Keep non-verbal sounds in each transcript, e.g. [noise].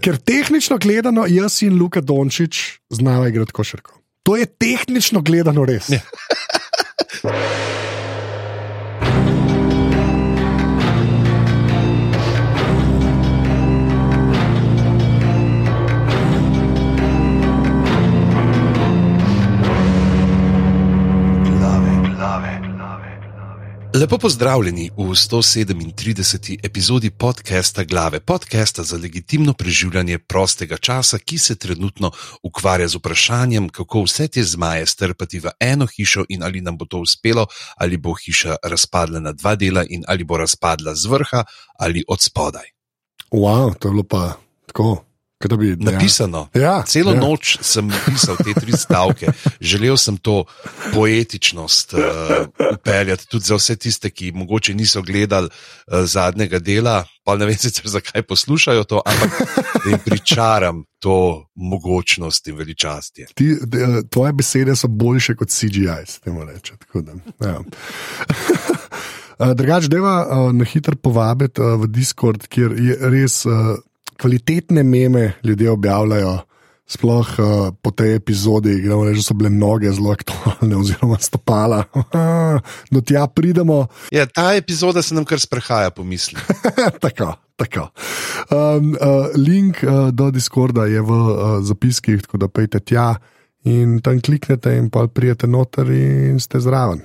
Ker tehnično gledano, jaz in Luka Dončić znava igrati košarko. To je tehnično gledano res. Ja. [laughs] Lepo pozdravljeni v 137. epizodi podcasta Glave, podcasta za legitimno preživljanje prostega časa, ki se trenutno ukvarja z vprašanjem, kako vse te zmaje strpati v eno hišo in ali nam bo to uspelo, ali bo hiša razpadla na dva dela in ali bo razpadla z vrha ali od spodaj. Wow, to je bilo pa tako. Bi, Napisano. Ja, Celo ja. noč sem pisal te tri stavke. Želel sem to poetičnost uh, upeljati tudi za vse tiste, ki mogoče niso gledali uh, zadnjega dela, pa ne vem sicer zakaj poslušajo to, ampak da jim pričaram to mogočnost in veličastje. Ti, de, tvoje besede so boljše kot CGI, s tem reče. Ja. [laughs] Drugač, deva na hitro povabiti v Discord, kjer je res. Kvalitetne meme ljudje objavljajo, sploh uh, po tej epizodi, gremo reči, da so bile noge zelo aktualne, oziroma stopala. [laughs] Do tja pridemo. Ja, ta epizoda se nam kar sprehaja po misli. [laughs] tako. Tako. Um, uh, link uh, do Discorda je v uh, zapiskih, tako da pejte tja in tam kliknete, in pa prijete noter in ste zraven.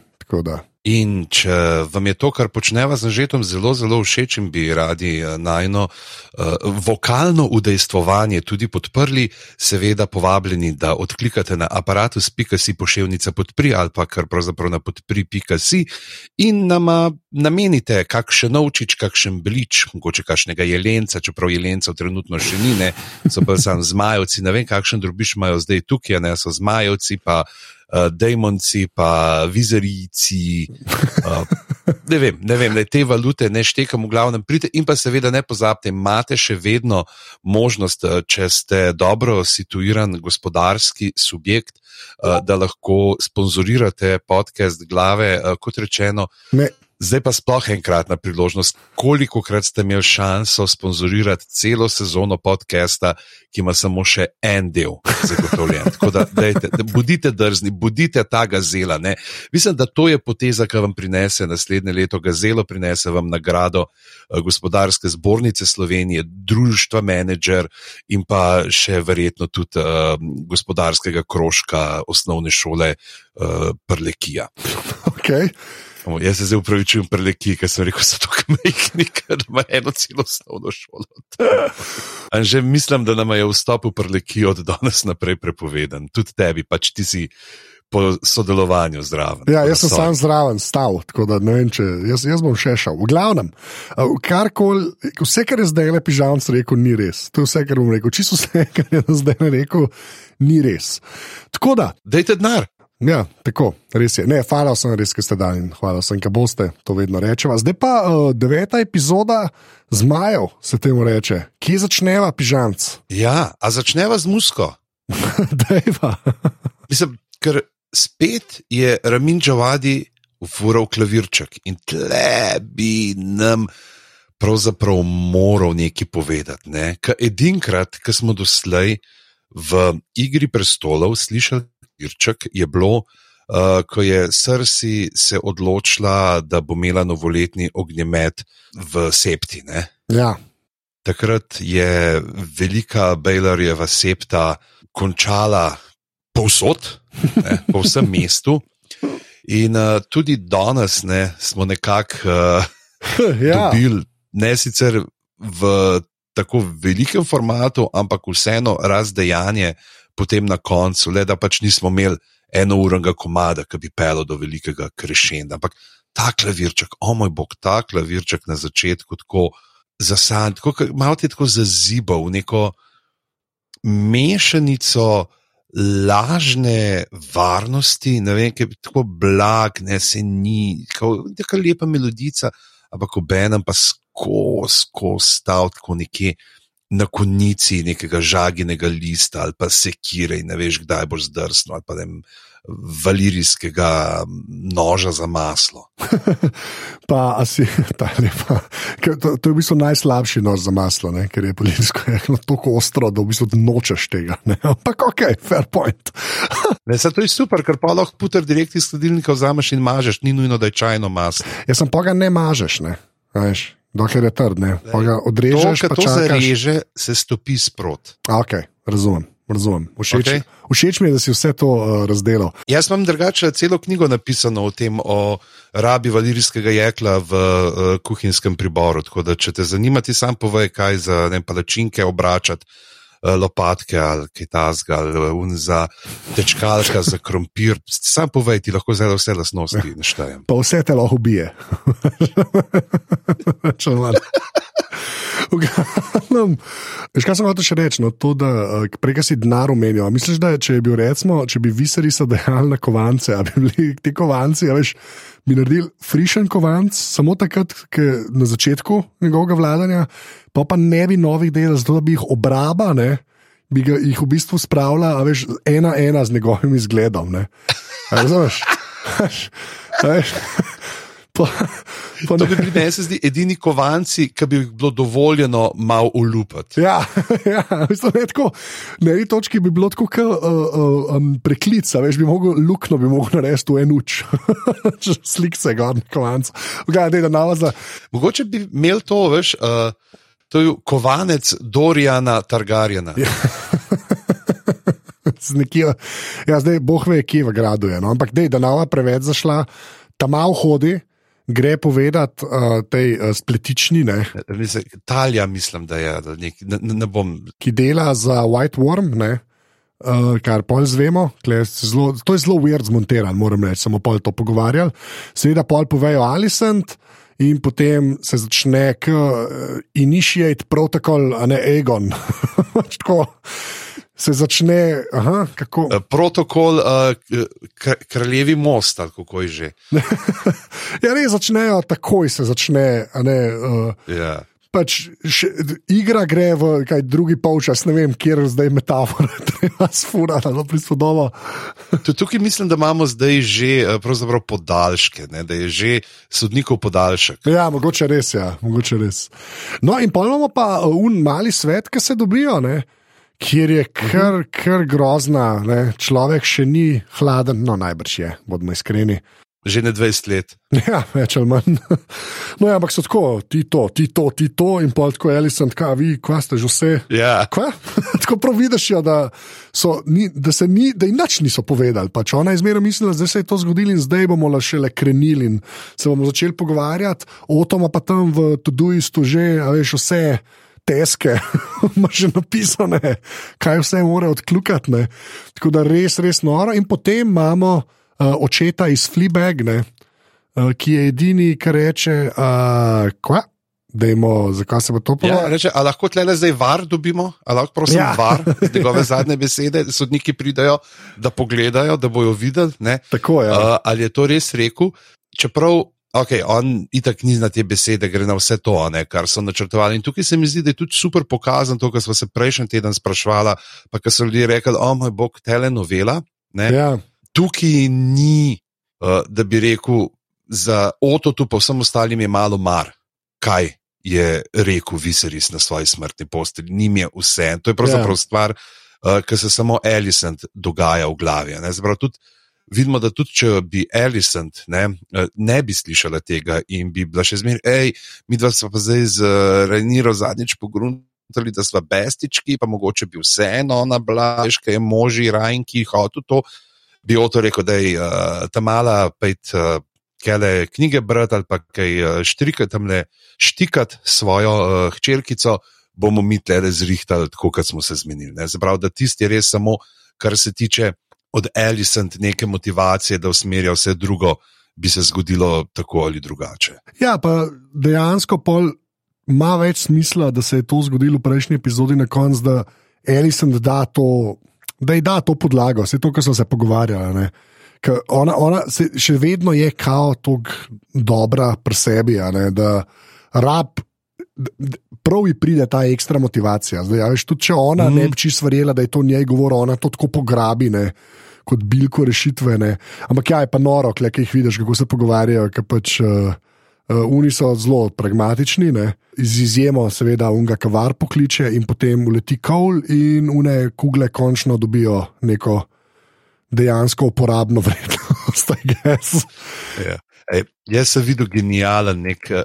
In če vam je to, kar počneva z nažetom, zelo, zelo všeč in bi radi najno uh, vokalno udejstvovanje tudi podprli, seveda povabljeni, da odklikate na aparatus.si pošiljnica podpri ali pa kar pravzaprav na podpri.si in nama namenite kakšen novčič, kakšen blič, mogoče kakšnega jelenca, čeprav jelencev trenutno še ni, ne, so pa sam zmajovci, ne vem, kakšen drobiš imajo zdaj tukaj, ne so zmajovci pa uh, demonci, pa vizarijci. Uh, ne vem, ne vem, da te valute ne štekam, v glavnem pridite in pa seveda ne pozabite, imate še vedno možnost, če ste dobro situiran gospodarski subjekt, uh, da lahko sponzorirate podcast glave, uh, kot rečeno. Ne. Zdaj pa sploh enkratna priložnost, koliko krat ste imeli šanso sponzorirati celo sezono podcasta, ki ima samo še en del zagotovljen. Tako da, dejte, da bodite drzni, bodite ta gazela. Ne? Mislim, da to je poteza, ki vam prinese naslednje leto gazelo, prinese vam nagrado gospodarske zbornice Slovenije, društva menedžer in pa še verjetno tudi uh, gospodarskega krožka osnovne šole uh, Prlekija. [laughs] Okay. Jaz se zdaj upravičujem preleki, ker sem rekel, da so to kmejki, ker ima eno celo osnovno šolo. Že mislim, da nam je vstop v preleki od danes naprej prepovedan. Tudi tebi, pač ti si po sodelovanju zraven. Ja, jaz sem sam zraven, stal, tako da ne vem, če jaz, jaz bom še šel. V glavnem, karkoli, vse, kar je zdaj le pižamc rekel, ni res. To je vse, kar bom rekel. Čisto vse, kar je zdaj rekel, ni res. Tako da. Dajte denar. Ja, tako, res je. Ne, hvala sem res, ki ste dali in hvala sem, ki boste to vedno rečeva. Zdaj pa uh, deveta epizoda zmajev, se temu reče. Kje začneva pižamc? Ja, a začneva z musko. [laughs] Dejva. Mislim, ker spet je Ramin Džavadi ufural klavirček in tle bi nam pravzaprav moral nekaj povedati. Ne? Edinkrat, ki smo doslej v Igri prestolov slišali Irček je bilo, uh, ko je Srsi se odločila, da bo imela novoletni ognjemet v septi. Ne? Ja. Takrat je velika Bejlarjeva septa končala povsod, ne, po vsem mestu. In uh, tudi danes ne, smo nekako uh, ja. dobili, ne sicer v tako velikem formatu, ampak vseeno razdejanje potem na koncu, le da pač nismo imeli eno urnega komada, ki bi pel do velikega krešenda. Ampak ta klavirček, o moj bog, ta klavirček na začetku, tako zasan, tako malo ti tako zazibal v neko mešanico. Lažne varnosti, ne vem, kaj je tako blag, ne se ni, tako lepa melodica, ampak ob enem pa skozi, skozi stav, tako nekje na konici nekega žaginega lista ali pa sekire in ne veš, kdaj boš zdrsnil ali pa ne vem, valirijskega noža za maslo. [laughs] pa, a si [laughs] ta lepa. To, to je v bistvu najslabši nož za maslo, ne? ker je policijsko tako ostro, da v bistvu nočeš tega. Ne? Ampak ok, fair point. [laughs] Ne, saj to je super, ker pa lahko puter direkt iz hladilnika vzameš in mažeš, ni nujno, da je čajno maslo. Jaz sem pa ga ne mažeš, ne. Veš, dokler je trd. Pa ga To, odrežeš, kar pa to čakaš. zareže, se stopi sprot. A, Ok, razumem. razumem. Všeč, okay. všeč mi je, da si vse to uh, razdelil. Jaz imam drugače celo knjigo napisano o tem, o rabi valirijskega jekla v uh, kuhinjskem priboru. Tako da, če te zanima, ti sam povej, kaj za ne, palačinke obračati. Eh, Lopatke ali kaj tasga, ali eh, za tečkalka, za krompir. Sam povej, ti lahko zdaj vse lasnosti naštejem. Pa vse te lahko ubije. [laughs] Veš, kaj sem hotel še reči? No, to, da eh, prej si denar omenil. Misliš, da če bi, recimo, če bi visari so dejali na kovance, bi bili ti kovanci, a veš, bi naredili frišen kovanc samo takrat, ke na začetku njegovega vladanja, pa pa ne bi novih delal, zato da bi jih obraba, ne, bi jih v bistvu spravila, a veš, ena ena z njegovim izgledom. Razumeš? [laughs] Pa, pa To ne, bi bili, meni zdi, edini kovanci, ki bi jih bilo dovoljeno malo ulupati. Ja, [laughs] ja bistvu ne tako. Na eni točki bi bilo tako, kot uh, uh, um, preklic, veš, bi mogel luknjo, bi mogel narediti v en uč, [laughs] slik se ga, kovanc. Gledaj, da nava za. Mogoče bi imel to, veš, uh, to je kovanec Dorijana Targarjena. Ja. [laughs] Nekje, ja, zdaj boh ve, kje v gradu je. No? Ampak dej, da nava preveč zašla, tam malo hodi, gre povedati uh, tej uh, spletični, ne, Mislim, Talija, mislim, da je. Da nek, ne, ne bom. ki dela za White Worm, ne, uh, kar pol zvemo. Zelo, to je zelo weird zmontiran, moram reči, samo pol to pogovarjali. Seveda pol povejo Alicent. In potem se začne k uh, initiate protokol, a ne Egon. [laughs] Tako se začne, aha, kako. Uh, protokol uh, Kraljevi most, kako je že. [laughs] Ja, res začnejo, takoj se začne, ne. Uh, Ja. pač še, igra gre v kaj, drugi polčas, ne vem, kjer je zdaj metafora, [laughs] treba sfurati ali prispodobo. [laughs] Tudi tukaj mislim, da imamo zdaj že eh, podaljške, ne, da je že sodnikov podaljšek. Ja, mogoče res, ja, mogoče res. No, in pa imamo pa un mali svet, ki se dobijo, ne, kjer je kar, kar grozna, ne, človek še ni hladen, no najbrž je, bodimo iskreni. Že ne 20 let. [laughs] Ja, več ali manj. No, ja, ampak so tako, ti to, ti to, ti to, in pa tako Elisant, kaj vi, kva ste že vse. Ja. Kva? [laughs] Tako prav vidiš, ja, da, so, ni, da se ni, da jim nič niso povedali. Pač ona je zmeraj mislila, da se je to zgodilo in zdaj bomo le šele krenili in se bomo začeli pogovarjati. O tom pa tam v Tuduistu že, a veš, vse. Teske, [laughs] ima že napisane, kaj vse mora odkljukati. ne. Tako da res, res noro. In potem imamo uh, očeta iz Fleabag, ne, uh, ki je edini, ki reče: uh, kva, dajmo, zakaj se bo to Ja, povedalo? reče, a lahko tle zdaj var dobimo, a lahko prosim Ja. ja. var, [laughs] njegove zadnje besede, sodniki pridajo, da pogledajo, da bojo videli, ne, Tako je. Ja. uh, ali je to res rekel. Čeprav, ok, on itak ni na te besede, gre na vse to, ne, kar so načrtovali. In tukaj se mi zdi, da je tudi super pokazano to, kar smo se prejšnji teden sprašvali, pa kar so ljudje rekli, o moj bog, telenovela. Ne, ja. tukaj ni, uh, da bi rekel, za Ototu, pa vsem ostalim je malo mar, kaj je rekel Viseris na svoji smrtni postelji. Nim je vse. To je pravzaprav Ja. stvar, uh, ki se samo Elisant dogaja v glavi. Zaprav, tudi, vidimo, da tudi če bi Elisant ne, eh, ne bi slišala tega in bi bila še zmeraj, hej, mi dva smo pa zdaj z uh, Reniro zadnjič pogruntali, da smo bestički, pa mogoče bi vseeno ona bila, veš, kaj je moži Rajnki hotel to bi Oto rekel, da je uh, ta mala pet uh, kele knjige brati ali pa kaj štrikati tam le štikati svojo uh, hčerkico, bomo mi tle zrihtali, tako kot smo se zmenili. Ne? Zaprav, da tisti je res samo, kar se tiče od Elisant neke motivacije, da usmerja vse drugo, bi se zgodilo tako ali drugače. ja, pa dejansko pol ima več smisla, da se je to zgodilo v prejšnji epizodi na koncu, da Elisant da to. Da ji da to podlago, vse to, kar so se pogovarjali. ne. Ker Ona, ona še vedno je kao tako dobra pri sebi, ne, da rab prav ji pride ta ekstra motivacija. Zdaj, a veš, tudi če ona mm. ne bi čisto verjela, da je to njej govor, ona to tako pograbi. Ne. Kot bilko rešitve. Ne. Ampak ja, je pa noro, ki jih vidiš, kako se pogovarjajo. Pač, uh, uh, oni so zelo pragmatični, ne. z izjemo, seveda, unga kavar pokliče in potem uleti kol in une kugle končno dobijo neko dejansko uporabno vrednost. [laughs] Guess. Ja. Ej, jaz sem videl genijalen nek eh,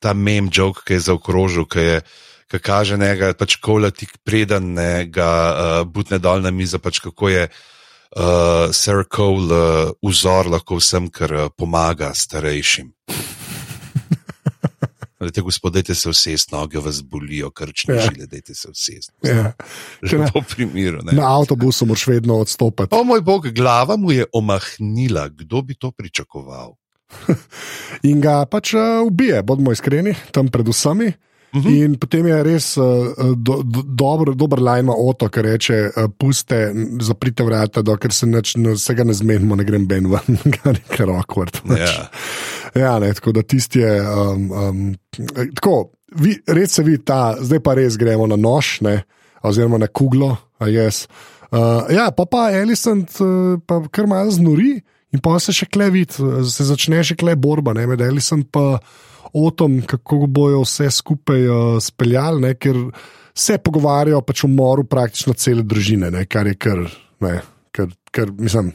ta mem joke, ki je zaokrožil, ki je. Ki kaže nekaj, pač kola tik preden, ne, ga uh, butne dol na mizo, pač kako je uh, Sarah Cole uh, vzor lahko vsem, kar uh, pomaga starejšim. [laughs] Dajte, gospod, dajte se vsest, noge vas bolijo, krčne Ja. žile, dajte se vsest. Ja. Že v to primeru. Ne. Na avtobusu moraš vedno odstopiti. O moj bog, glava mu je omahnila, kdo bi to pričakoval? [laughs] In ga pač uh, ubije, bodimo iskreni, tam pred vsemi. Mhm. In potem je res uh, do, do, dober, dober lajma oto, ki reče: Puste, zaprite vrata, dokler se neč, vsega ne zmenimo, ne grem ben ven, [laughs] kar je awkward. [laughs] pač. Ja. Ja, ne, tako da tisti je. Um, um, tako, vi, res se vidi ta, zdaj pa res gremo na nož, ne, oziroma na kuglo. a Yes. Uh, ja, pa pa Elisant uh, pa kar malo znori in pa se še kle vidi, se začne še kle borba ne, med Elisant pa Otom, kako bojo vse skupaj uh, speljali, ne, ker se pogovarjajo pač o moru praktično cele družine, ne, kar je kar, ne, kar, kar mislim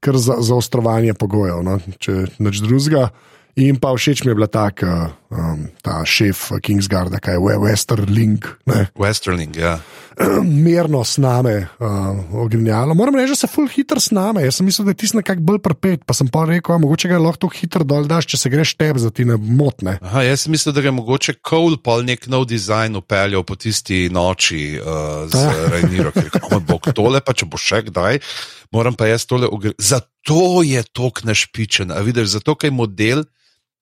kar za, zaostrovanje pogojev, no? če nič drugega. In pa všeč mi je bila taka, um, ta šef Kingsgarda, kaj je Westerling, ne? Westerling, ja. [clears throat] mirno sname, uh, ogrinjalo. Moram reči, da se full hitro sname. Jaz sem mislil, da je tisti nekako bolj prepet, pa sem pa rekel, a mogoče ga lahko hitro dol daš, če se greš tebe, za ti ne motne. Aha, jaz sem mislil, da je mogoče Cole pol nek nov dizajn upeljal po tisti noči uh, z Ja. [laughs] Rajniro, ker je rekel, bog tole, pa če bo še kdaj, moram pa jaz tole ugraditi. Zato je tok našpičen, a vidiš, zato kaj model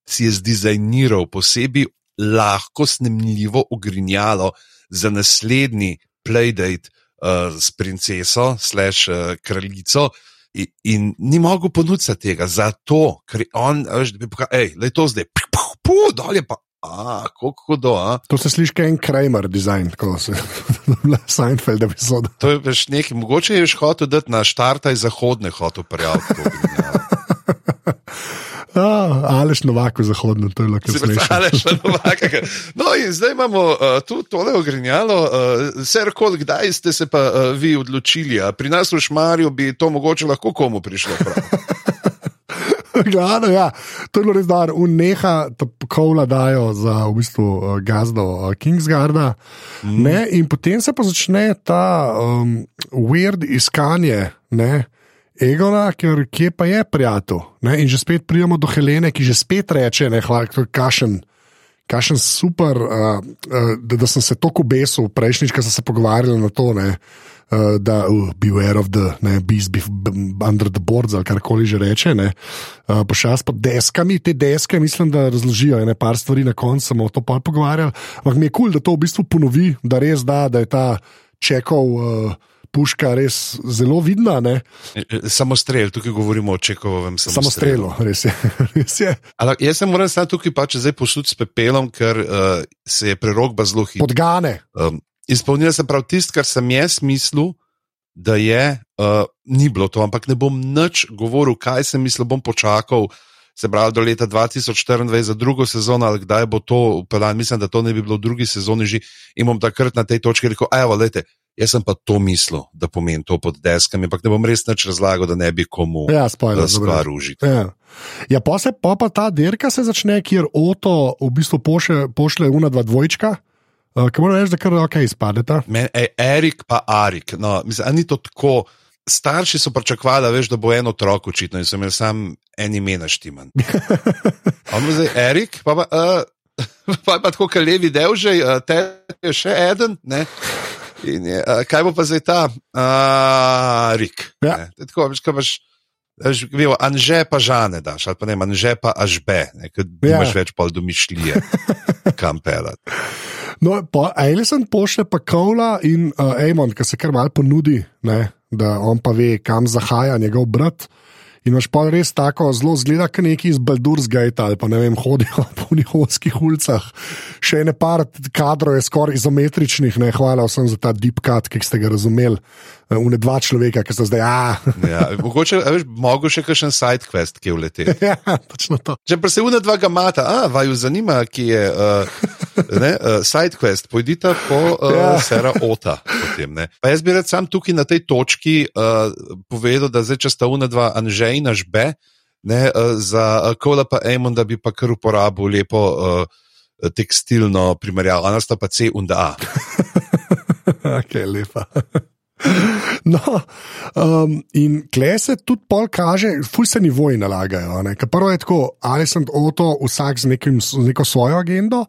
si je zdizajniral posebej lahko snemljivo ogrinjalo za naslednji playdate uh, s princeso, slash uh, kraljico. In, in ni mogel ponuditi tega, zato, ker on, veš, da bi pokazal, hej, le to zdaj, puh, puh, dol je pa, a, kako hudo, a. To se sliši kot en Kramer dizajn, tako se [laughs] Seinfeld epizoda. To je veš nekaj, mogoče je že hotel dati na štartaj zahodne hotel prijaviti. [laughs] Ah, Aleš Novak v zahodnem, to je lahko smešno. bo vaka. No, in zdaj imamo uh, tu tole ogrinjalo. Uh, Ser kol, kdaj ste se pa uh, vi odločili? A pri nas v Šmarju bi to mogoče lahko komu prišlo prav. Glavno, [laughs] ja, to je bilo res dobro. Uneha, ta kola dajo za v bistvu gazdo Kingsgarda. Mm. Ne, in potem se pa začne ta um, weird iskanje. Ne, Egona, ker kje pa je prijatelj. Ne? In že spet pridemo do Helene, ki že spet reče: ne, hvala, to je kašen. Kašen super, uh, uh, da, da sem se tako obesil, prejšnjič, ko sem se pogovarjal na to, ne, uh, da uh, beware of the ne, beast be, b, under the boards ali karkoli že reče. ne. Uh, Pošas pod deskami, te deske, mislim, da razložijo ene par stvari na koncu, smo o to pa pogovarjali. Ampak mi je kul, cool, da to v bistvu ponovi, da res da, da je ta čekov. Uh, Puška res zelo vidna, ne? Samostrel, tukaj govorimo o Čekovem samostrelu. samostrelu, res je. [laughs] res je. Ampak jaz se moram stati tukaj pač zdaj posud s pepelom, ker uh, se je prerogba zelo hitro. Podgane. Um, izpolnila sem prav tisto, kar sem jaz mislil, da je, uh, ni bilo to, ampak ne bom nič govoril, kaj sem mislil, bom počakal. Se pravi, do leta 2024 za drugo sezono, ali kdaj bo to upeljan, mislim, da to ne bi bilo v drugi sezoni že. In bom takrat na tej točki rekel: Evo, lete, jaz sem pa to mislil, da pomeni to pod deskami, ampak ne bom res nič razlagal, da ne bi komu Ja, dobro. stvar užiti. Ja. Ja, pa se pa, pa ta dirka se začne, kjer Oto v bistvu pošle, pošle una dva dvojčka, uh, ki mora reči, da kar ok izpadeta. Men, ej, Erik pa Arik. No, mislim, ni to tako. Starši so pričakovali, da, veš, da bo en otrok očitno in so imeli sam en ime naštiman. Je [laughs] zdaj Erik, pa pa, uh, [laughs] pa, pa tako, kot levi del že, uh, te je še eden. Ne? In je, uh, kaj bo pa zdaj ta uh, Rik? Ja. Ne? Tako, veš, kaj imaš. bil, Anže pa žane daš, ali pa ne, anže pa ažbe, ker Ja. imaš več pol domišljije, [laughs] kam pelati. No, pa Alison pošle pa Kola in uh, Amon, ki se kar mal ponudi, ne, da on pa ve, kam zahaja njegov brat. In imaš pa res tako zelo zgleda, kot neki iz Baldur's Gate ali pa ne vem, hodijo [laughs] po njihovih ulicah. Še ene par kadrov je skoraj izometričnih, ne hvala vsem za ta deep cut, ki ste ga razumeli. Une dva človeka, ki sta zdaj. ja, mogoče, veš, mogo še kakšen side quest, ki je vletel. [laughs] ja, točno to. Če pa se une dva ga mata, a vaju zanima, ki je uh, ne, uh, side quest, pojdite po uh, ja. Sera Ota. Potem, pa jaz bi rad sam tukaj na tej točki uh, povedal, da zdaj, če sta une dva Anžej in Žbe, ne, uh, za Kola pa Amon, da bi pa kar uporabil lepo uh, tekstilno primerjavo, a sta pa C in A. [laughs] ok, lepa. [laughs] No, um, in kle se tudi pol kaže, ful se nivoji nalagajo. Prvo je tako, ali sem oto, vsak z, nekim, z neko svojo agendo,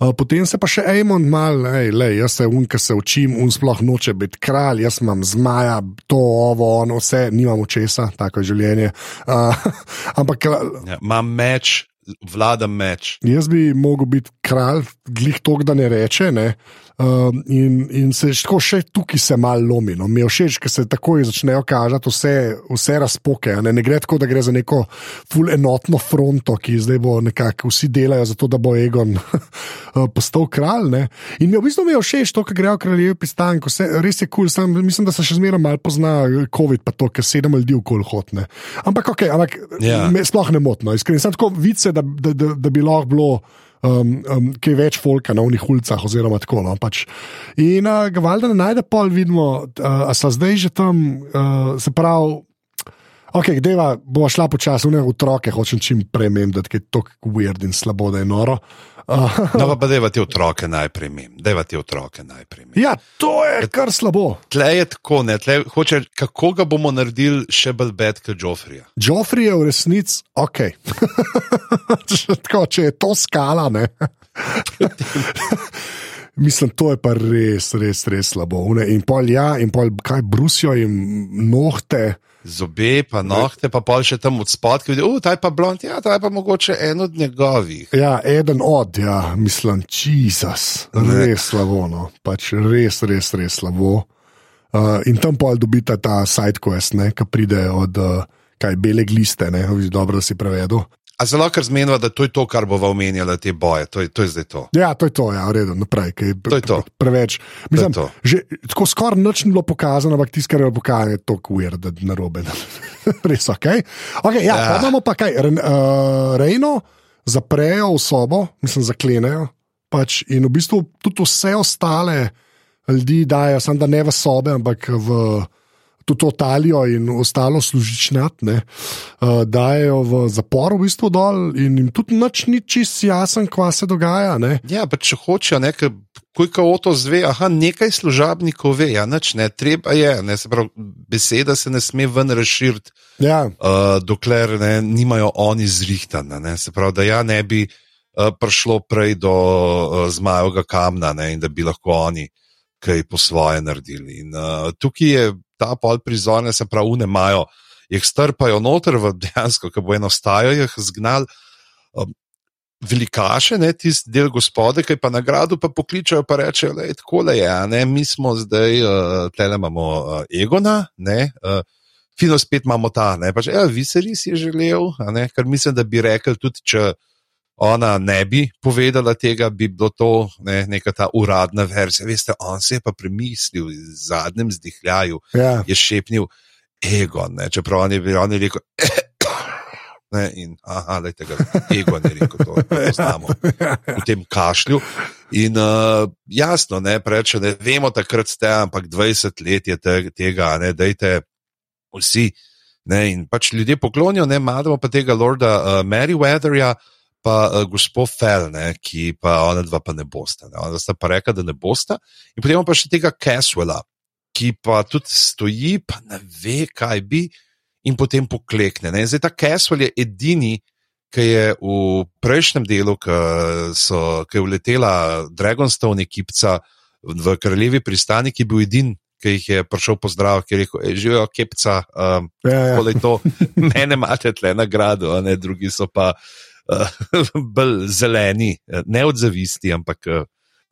uh, potem se pa še Amon mal, hej, le, jaz se un, ki se učim, un sploh noče biti kralj, jaz imam zmaja, to, ovo, ono, vse, nimam očesa, tako je življenje. Uh, [laughs] ampak. Ja, imam meč, vladam meč. Jaz bi mogel biti kralj, glih to, da ne reče. Ne? Um, in, in se tako še tukaj se malo lomi. No. Mi je všeč, ker se takoj začnejo kažati vse, vse razpoke. Ne? ne gre tako, da gre za neko full enotno fronto, ki zdaj bo nekako vsi delajo za to, da bo Egon [laughs] postal kralj. Ne? In mi v bistvu mi je všeč to, kar grejo kraljevi se res je kul, cool, mislim, da se še zmeraj malo pozna COVID, pa to, ker sedem ljudi v kol hotne. Ampak ok, ampak yeah. Ja. me sploh ne motno, iskreni. Sem tako vice, da, da, da, da bi lahko bilo um, um, ki je več folka na unih ulicah. No, pač. In uh, ga valjda ne najde pol, vidimo, uh, a so zdaj že tam, uh, se pravi. Ok, deva, bo šla počasi, v otroke hočem čim prej da je to weird in slabo, da je noro. No, pa deva ti otroke najprej mem, deva ti otroke najprej mem. Ja, to je kar slabo. Tle je tako, ne, tle hoče, kako ga bomo naredili še bolj bed kot Joffrija. Joffrij je v resnici ok. [laughs] tako, če je to skala, ne. [laughs] Mislim, to je pa res, res, res slabo. In pol ja, in pol kaj brusijo jim nohte zobe, pa nohte, pa pol še tam od spodaj, ki vidijo, da je pa blond, ja, ta je pa mogoče en od njegovih. Ja, eden od, ja, mislim, Jezus, res slabo, no. pač res, res, res slabo. Uh, in tam pol dobita ta sidequest, ki pride od uh, kaj, bele gliste, ne, dobro, da si prevedel. A zelo kar zmenjava, da to je to, kar bova omenjala, te boje. To je, to je zdaj to. Ja, to je to, ja, redo, naprej. Kaj, to je to. Preveč. Mislim, to je to. Že, tako skoraj nič ni bilo pokazano, ampak tisto, kar je bilo pokazano, je to queer, da je narobe. [laughs] Res, ok. okay ja, ja. Imamo pa kaj, uh, Rejno zaprejo v sobo, mislim, zaklenejo. Pač, in v bistvu tudi vse ostale ljudi dajo, samo da ne v sobe, ampak v tudi Italijo in ostalo služičnjatne, uh, dajo v zapor, v bistvu dol, in jim tudi noč ni čist jasen, kva se dogaja. Ne? Ja, pa če hočejo nekaj. Kuj ka o to zve, aha, nekaj služabnikov ve, ja, nič ne, treba je, ne, se pravi, beseda se ne sme ven razširiti, ja. uh, dokler ne, nimajo oni zrihtana, ne, se pravi, da ja ne bi uh, prišlo prej do uh, zmajovega kamna, ne, in da bi lahko oni kaj po svoje naredili. In uh, tukaj je ta pol prizorne, se pravi, ne imajo, jih strpajo noter, v dejansko, ki bo enostavno jih zgnal. Um, Velikaše, ne tisti del gospode, ki pa nagrado pa pokličajo, pa rečejo, da je tako le, ne, mi smo zdaj, uh, tle imamo uh, Egona, ne, uh, fino spet imamo ta, ne, pač, ja, Viseris je želel, ne, ker mislim, da bi rekel tudi, če ona ne bi povedala tega, bi bilo to ne, neka ta uradna verzija. Veste, on se je pa premislil v zadnjem zdihljaju, ja. je šepnil ego, ne, čeprav on je bil on je rekel. [coughs] Ne, in, aha, da je tega ego ne rekel, to znamo [laughs] v tem kašlju. In uh, jasno, ne, preče, ne vemo, takrat ste, ampak 20 let je te, tega, ne, dajte vsi. Ne, in pač ljudje poklonijo, ne, imamo pa tega lorda uh, Meriwetherja, uh, pa uh, gospod Fel, ne, ki pa ona dva pa ne bosta. Ne. Ona sta pa rekla, da ne bosta. In potem pa še tega Caswella, ki pa tudi stoji, pa ne ve, kaj bi, in potem poklekne. Ne. Zdaj ta Caswell je edini. Ki je v prejšnjem delu, ki, so, ki je uletela Dragonstone ekipca v kraljevi pristani, ki je bil edini, ki jih je prišel pozdraviti, ki je rekel: Živijo, kepca, um, ja, ja. to, mene imate tle nagrado, ne, drugi so pa uh, [laughs] bolj zeleni, ne od zavisti, ampak uh,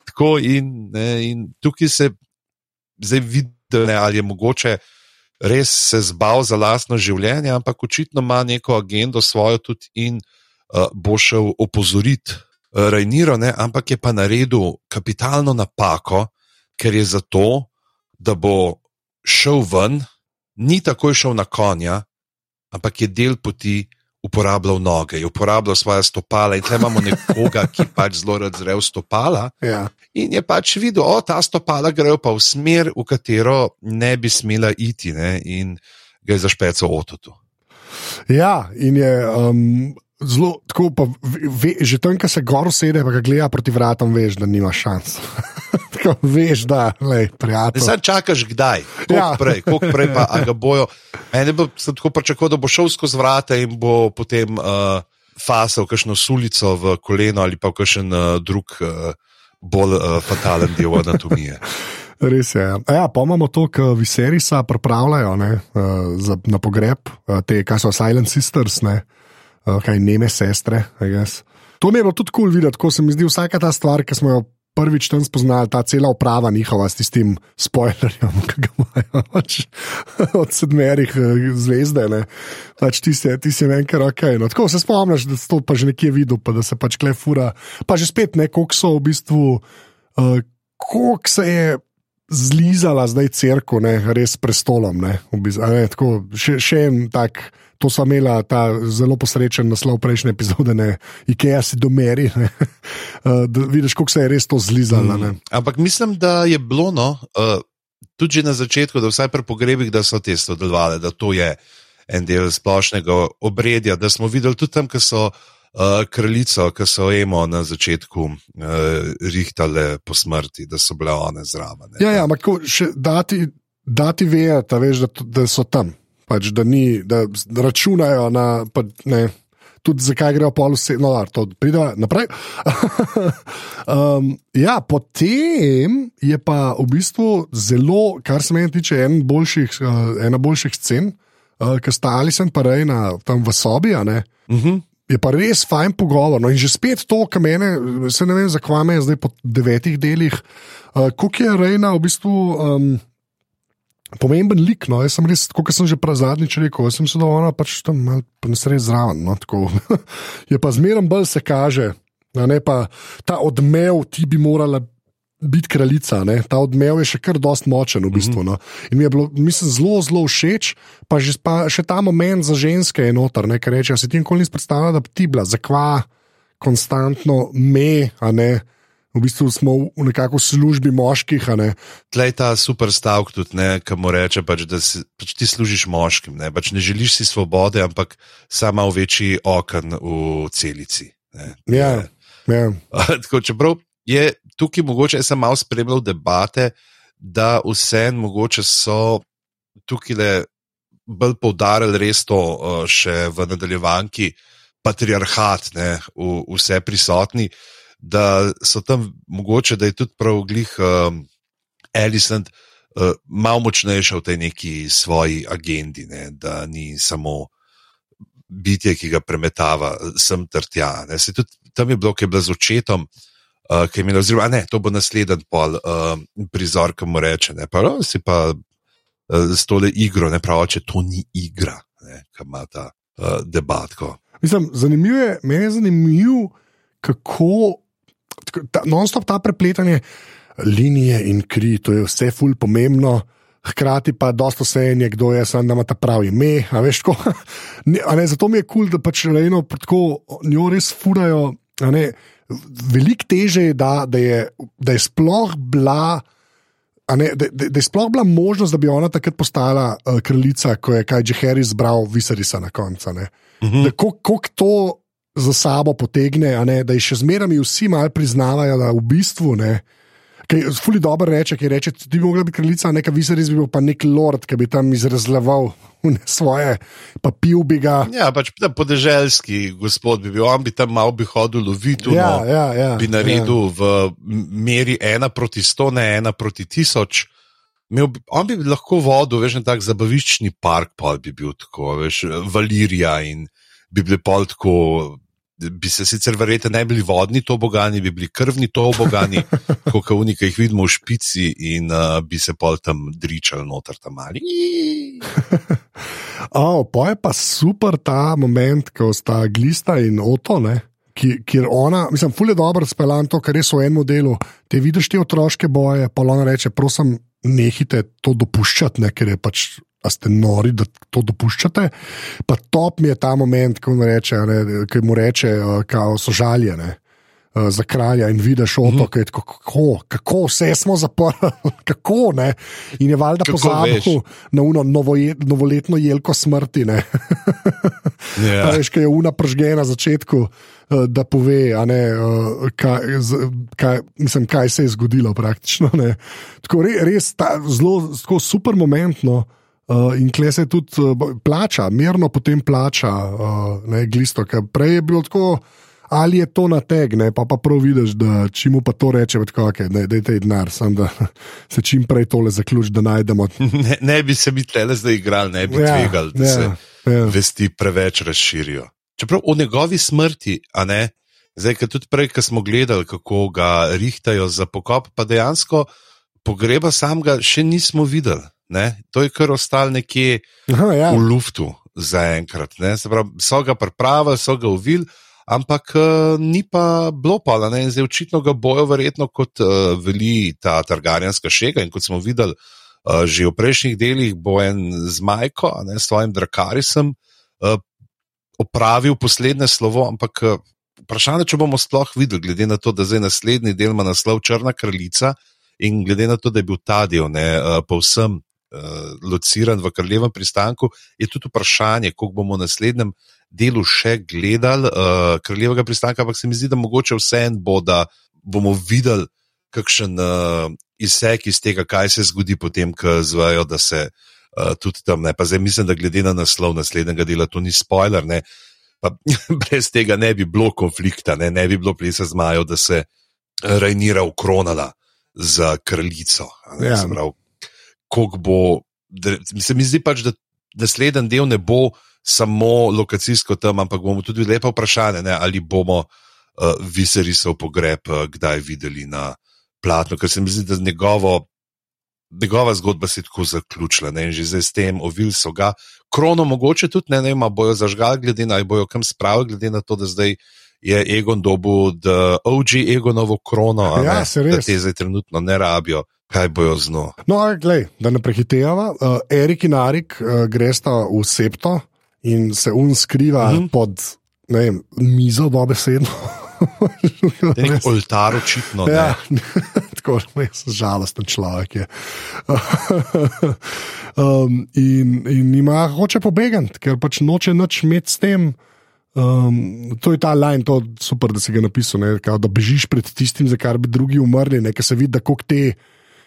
tako. In, ne, in tukaj se zdaj vidi, ali je mogoče res se zbal za lastno življenje, ampak očitno ima neko agendo svojo tudi in uh, bo šel opozoriti uh, Rajniro, ne, ampak je pa naredil kapitalno napako, ker je zato, da bo šel ven, ni takoj šel na konja, ampak je del poti uporabljal noge, je uporabljal svoje stopala in tukaj imamo nekoga, ki pač zelo razrev stopala. Ja. In je pač videl, da ta stopala grejo pa v smer, v katero ne bi smela iti, ne? in ga je zašpecal ototu. Ja, in je um, zelo tako, pa ve, že tam, ko se gor sedi, pa ga gleda proti vratom, veš, da nima šans. [laughs] tako, veš, da, lej, prijatelj. Zdaj čakaš, kdaj, koliko Ja. prej, koliko prej pa ga bojo. Mene bo sem tako pričakoval, da bo šel skozi vrata in bo potem uh, fasal kakšno sulico v koleno ali pa kakšen uh, drug. Uh, Bolj uh, fatalen del anatomije. [laughs] Res je. ja. A Ja, pa imamo to, kar Viserisa pripravljajo ne, uh, za, na pogreb, uh, te, kaj so Silent Sisters, ne, uh, kaj neme sestre. I guess. To mi je bilo tudi kul cool videti, ko se mi zdi vsaka ta stvar, ki smo jo prvič tam spoznali, ta cela uprava njihova s tistim spoilerjem, ki ga imajo pač, od sedmerih eh, zvezde. Ne. Pač ti si, ti si en kar ok. No, tako se spomniš, da si to pa že nekje videl, pa da se pač klefura. Pa že spet ne, koliko so v bistvu, uh, koliko se je zlizala zdaj crkva, res s prestolom. Ne, v bistvu, ne, tako, še, še en tak, to smo imeli, ta zelo posrečen naslov prejšnje epizode, ne, Ikea si domeri. Ne, [laughs] uh, da vidiš, koliko se je res to zlizalo. Ne. Ampak mislim, da je bilo no, uh, tudi na začetku, da vsaj pri pogrebih, da so te sodelovali, da to je en del splošnega obredja. Da smo videli tudi tam, ko so uh, kraljico, ki so emo na začetku uh, rihtale po smrti, da so bile one zraven. Ja, ja, ampak še dati, dati vedeti, veš, da, da so tam. Pač, da, ni, da, računajo na. Pa, ne, tudi zakaj grejo pol vse, no, da, to pride naprej. [laughs] um, ja, potem je pa v bistvu zelo, kar se meni tiče, en boljših, uh, ena boljših scen, uh, ki sta ali sem pa rejna tam v sobi. Uh -huh. Je pa res fajn pogovor. No, in že spet to, kar mene, se ne vem, zakaj me je zdaj po devetih delih, uh, koliko je Rejna v bistvu. Um, Pomemben lik, no, jaz sem res, kot sem že zadnjič rekel, sem se da ona pač tam malo nesrečen zraven. No, tako. [laughs] je pa zmeraj bolj se kaže, ne pa ta odmev, ti bi morala biti kraljica. Ne? Ta odmev je še kar dost močen v bistvu. No? In mi je bilo, mislim, zelo, zelo všeč, pa, že, pa še ta moment za ženske je noter, ne? ker reče, si ti nikoli nisi predstavljal, da bi ti bila, zakva konstantno me, a ne. V bistvu smo v nekako službi moških, a ne. Tlej ta super stavek tudi, ki mu reče, pač, da si, pač ti služiš moškim. Ne, pač ne želiš si svobode, ampak sama v večji okn v celici. Ne. Ja, ja. [laughs] Tako, čeprav je tukaj mogoče, jaz sem malo spremljal debate, da vse mogoče so tukaj le bolj poudarili res to uh, še v nadaljevanki, patriarhat, ne, v, vse prisotni, da so tam mogoče, da je tudi prav glih um, Ellison uh, malo močnejša v tej neki svoji agendi, ne, da ni samo bitje, ki ga premetava sem ter tja. Ne. Se tudi tam je bilo, ki je bilo z očetom, uh, ki je imel, oziroma ne, to bo naslednji pol uh, prizor, ki mu reče, ne, pa no, si pa uh, s tole igro, ne pravi, če to ni igra, ne, ki ima ta uh, debatko. Mislim, zanimivo je, meni je zanimivo, kako non-stop ta prepletanje linije in kri, to je vse ful pomembno. Hkrati pa dosta vse je nekdo, jaz sem, da ima ta pravi ime. veš, tako. [laughs] Ne, ne, zato mi je kul, cool, da pač rejno tako njo res furajo. ne. Veliko teže je, da, da, je, da je sploh bila. Ne, da, da, da je sploh bila možnost, da bi ona takrat postala uh, kraljica, ko je kaj že Harry zbral Viserisa na koncu. Mhm. Da Kako to za sabo potegne, ne, da je še zmeraj vsi malo priznavajo, da v bistvu ne. Kaj Fuli dobro reče, ki reče, da bi mogla biti kraljica, neka Viseris bi bil pa nek lord, ki bi tam izrazlaval svoje, pa pil bi ga. Ja, pač podeželski gospod bi bil, on bi tam malo bi hodil loviti, Ja, no, ja, ja, bi naredil ja. v meri ena proti sto, ne ena proti tisoč. Imel on bi lahko vodil, veš, en tak zabaviščni park, pa bi bil tako, veš, Valirija in bi bili pol tako bi se sicer verjete ne bili vodni tobogani, bi bili krvni tobogani, [laughs] kot oni, ki jih vidimo v špici, in uh, bi se pol tam dričali noter tam mali. Oh, pa je pa super ta moment, ko sta glista in oto, ne? ki- kjer ona, mislim, fulje dobro speljan to, kar res v enem delu. Te vidiš te otroške boje, pa ona reče, prosim, nehite to dopuščati, ne? ker je pač. A ste nori, da to dopuščate? Pa top mi je ta moment, ko mu reče, ne, ki mu reče, kao so žaljene. uh, Za kralja in vidiš otok, mm. kako, kako vse smo zaprli, [laughs] kako ne. In je valjda pozabil na uno novoje, novoletno jelko smrti. Ne? [laughs] Ja. Ja. Veš, kaj je una pržgena na začetku, da pove, ne, kaj, kaj, mislim, kaj se je zgodilo. Praktično, ne. tako re, res ta, zelo tako super momentno. Uh, in kle se tudi uh, plača, mirno potem plača, uh, ne glisto. ker Prej je bilo tako, ali je to na teg, ne, pa, pa prav vidiš, da če mu pa to reče, tako, okay, da je tej denar, sam da [laughs] se čim prej tole zaključi, da najdemo. [laughs] Ne, ne bi se mi tle zdaj igrali, ne bi Ja, tvegali, da ja, se ja. vesti preveč razširijo. Čeprav o njegovi smrti, a ne, zdaj, ker tudi prej, ko smo gledali, kako ga rihtajo za pokop, pa dejansko pogreba samega še nismo videli. Ne? To je kar ostalo nekje Aha, ja. v luftu zaenkrat. ne. Se pravi, So ga pripravili, so ga uvili, ampak uh, ni pa bilo pa, ne? in zdaj očitno ga bojo verjetno kot uh, veli ta targarjanska šega. In kot smo videli uh, že v prejšnjih delih, bo en z Majko, ne s svojim Drakarisom, uh, opravil poslednje slovo, ampak uh, vprašanje, če bomo sploh videli, glede na to, da zdaj naslednji del ima naslov Črna kraljica in glede na to, da je bil ta del ne, povsem lociran v kraljevem pristanku, je tudi vprašanje, koliko bomo v naslednjem delu še gledali uh, kraljevega pristanka, ampak se mi zdi, da mogoče vseeno bo, da bomo videli kakšen uh, izsek iz tega, kaj se zgodi potem, ko zvajo, da se uh, tudi tam ne. Pa zdaj mislim, da glede na naslov naslednjega dela, to ni spoiler. Ne, pa, [laughs] brez tega ne bi bilo konflikta, ne, ne bi bilo plesa zmajev, da se Rajnira ukronala za kraljico. Ne, Ja. Se pravi, koliko bo. Da, se mi zdi pač, da naslednji del ne bo samo lokacijsko tam, ampak bomo tudi lepa vprašanje, ne, ali bomo uh, Viserisov pogreb uh, kdaj videli na platnu, ker se mi zdi, da njegovo, njegova zgodba se je tako zaključila ne, in že zdaj s tem ovil so ga. Krono mogoče tudi ne, ne vem, bojo zažgali, glede na bojo kam spravili, glede na to, da zdaj je Egon dobil OG Egonovo krono, Ja, ne, da te zdaj trenutno ne rabijo. Kaj bojo z njo? No, glej, da ne prehitevamo. Uh, Erik in Arik uh, gresta v septo in se un skriva uh Mhm. -huh. pod vem, mizo, dobesedno. Je [laughs] nek oltar, očitno. Ja, [laughs] tako res žalosten človek je. [laughs] um, in, in ima hoče pobegati, ker pač noče nič imeti s tem. Um, to je ta line, to je super, da si ga napisal, ne, kao, da bežiš pred tistim, za kar bi drugi umrli, ne, ker se vidi, da koliko te.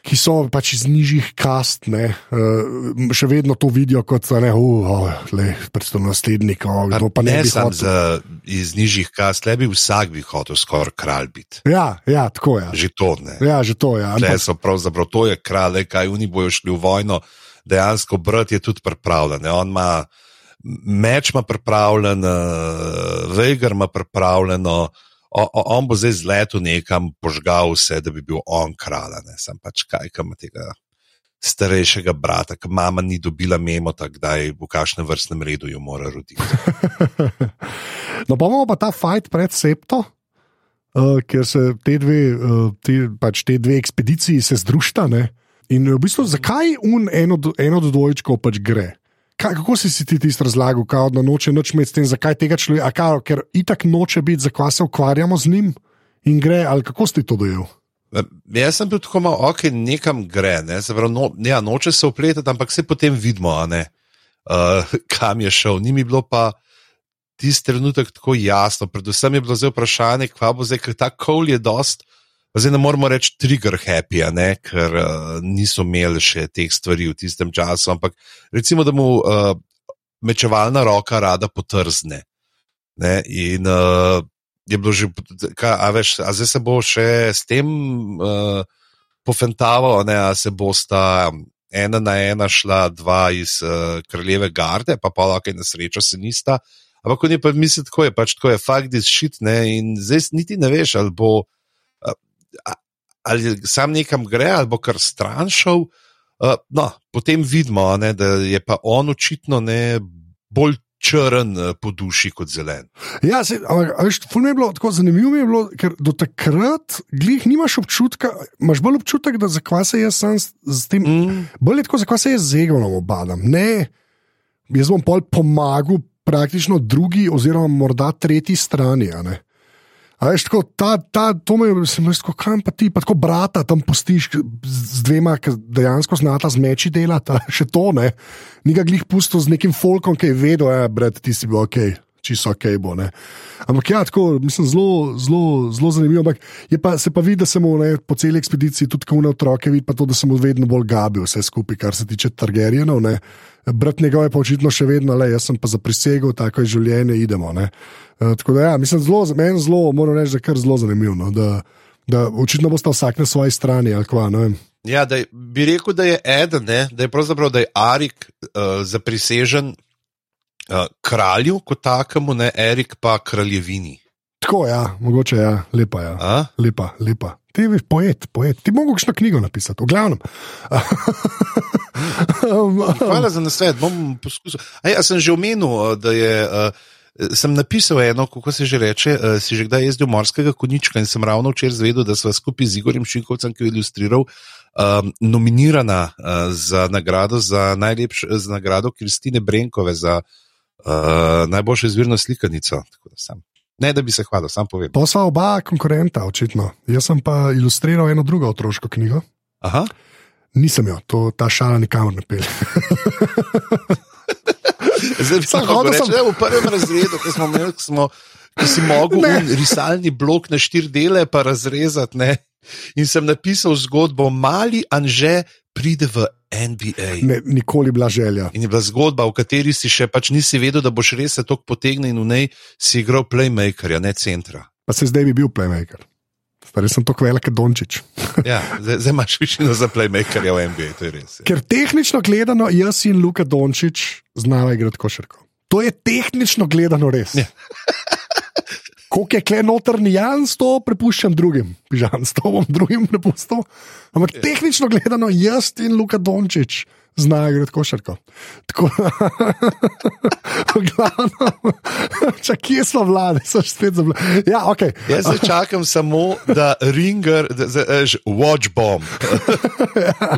Ki so pač iz nižjih kast, ne, uh, še vedno to vidijo kot je uh, predstavljeno naslednik. Oh, kdo pa ne, ne bi hotel. za, iz nižjih kast, le bi vsak bi hotel skoraj kralj biti. Ja, ja, tako je. Že to ne. Ja, že to je. Tle Ampak, so pravzaprav to je kralj, kaj oni bojo šli v vojno. Dejansko brat je tudi pripravljen. ne. On ima meč, ima pripravljen, uh, Vejgar ima pripravljeno. O, o, on bo zdaj zletel nekam, požgal vse, da bi bil on kralj. Sam pač kaj, kam tega starejšega brata, ki mama ni dobila memota, kdaj v kakšnem vrstnem redu jo mora roditi. [laughs] no, imamo pa ta fajt pred septo, uh, ker se te dve, uh, te, pač te dve ekspediciji združita. In v bistvu, zakaj un eno, do- eno od dvojčkov pač gre? Kaj, kako si si ti tisto razlagal, kao, da noče nič imeti s tem, zakaj tega človeka, kao, ker itak noče biti, zakaj se ukvarjamo z njim in gre, ali kako si to dojel? Jaz sem bil tako malo, ok, nekam gre, ne? se pravi, no, ja, noče se upletati, ampak se potem vidimo, ne, uh, [laughs] kam je šel. Ni mi bilo pa tisti trenutek tako jasno. Predvsem je bilo zdaj vprašanje, kva bo zdaj, ker ta kol je dost. Zdaj ne moramo reči trigger happy, ne, ker uh, niso imeli še teh stvari v tistem času. Ampak recimo, da mu uh, mečevalna roka rada potrzne. Ne, in uh, je bilo že, kaj, a, veš, a zdaj se bo še s tem uh, pofentaval, ne, a se bosta ena na ena šla dva iz uh, kraljeve garde, pa pa lahko na srečo se nista, Ampak on je pa mislil, tako je pač tako je, fakt je šit, ne, in zdaj niti ne veš, ali bo, ali sam nekam gre, ali bo kar stran šel. Uh, no, potem vidimo, ne, da je pa on očitno ne bolj črn uh, po duši kot zelen. Ja, se, veš, ful mi je bilo tako zanimivo, mi je bilo, ker do takrat glih nimaš občutka, imaš bolj občutek, da zakaj se jaz sam s tem, Mm. bolj je tako, zakaj se jaz z Egonom obadam. Ne, jaz bom pol pomagal praktično drugi oziroma morda tretji strani. ne. Veš, tako, ta, ta, to me je, sem tako, kam pa ti, pa tako brata tam postiš z, dvema, ki dejansko znata z meči delati, a [laughs] še to ne. Ni ga glih pustil z nekim folkom, ki je vedel, da je brat, ti si bil ok, čisto ok bo. Ne. Ampak ja, tako, mislim, zelo, zelo, zelo zanimivo. Ampak pa, se pa vidi, da se mu ne, po celi ekspediciji tudi kune otroke vidi, pa to, da se mu vedno bolj gabi vse skupaj, kar se tiče Targaryenov. ne. Brat njegov je pa očitno še vedno, le jaz sem pa zaprisegel, tako je življenje, idemo. Ne. Uh, tako da, ja, mislim, zelo, meni zelo, moram reči, da je kar zelo zanimivo. No, da, da očitno boste vsak na svoji strani. ali Kva, ne. Ja, da bi rekel, da je eden, ne, da je pravzaprav da je Arik uh, zaprisežen uh, kralju kot takemu, ne Erik pa kraljevini. tako ja, mogoče ja, lepa. Ja. A? Lepa, lepa. Ti veš, poet, poet. Ti mogo kakšno knjigo napisati, v glavnem. um, [laughs] Hvala za nasvet, bom poskusil. A ja, sem že omenil, uh, da je. Uh, Sem napisal eno, kako se že reče, uh, si že kdaj jezdil morskega konička in sem ravno včeraj zvedel, da sva skupaj z Igorjem Šinkovcem, ki je ilustriral, um, nominirana uh, za nagrado, za najlepšo za nagrado Kristine Brenkove za uh, najboljšo izvirno slikanico. Tako da Ne, da bi se hvalil, sam povem. To sva oba konkurenta, očitno. Jaz sem pa ilustriral eno drugo otroško knjigo. Aha. Nisem jo, to, ta šala nikamor ne pelje. [laughs] Zdaj bi Sam lahko je v prvem razredu, ki smo imeli, ko smo. Ko si mogel risalni blok na štiri dele pa razrezati, ne? In sem napisal zgodbo, mali Anže pride v NBA. Ne, nikoli bila želja. In je bila zgodba, v kateri si še pač nisi vedel, da boš res se tako potegnil in v njej si igral playmakerja, ne centra. Pa se zdaj bi bil playmaker. Stari sem tako velik, kot Dončić. [laughs] Ja, zdaj, zdaj imaš višino za playmakerja v NBA, to je res. ja. Ker tehnično gledano, jaz in Luka Dončić znava igrati košarko. To je tehnično gledano res. Ja. [laughs] Koliko je kle notrni Jans, to prepuščam drugim. Pižan, to bom drugim prepustil. Ampak tehnično gledano, jaz in Luka Dončić znajo igrati košarko. Tako [laughs] da, [laughs] če kje smo vlade, so spet za vlade. Ja, ok. Jaz čakam samo, da ringer, da, da, da, watch bomb.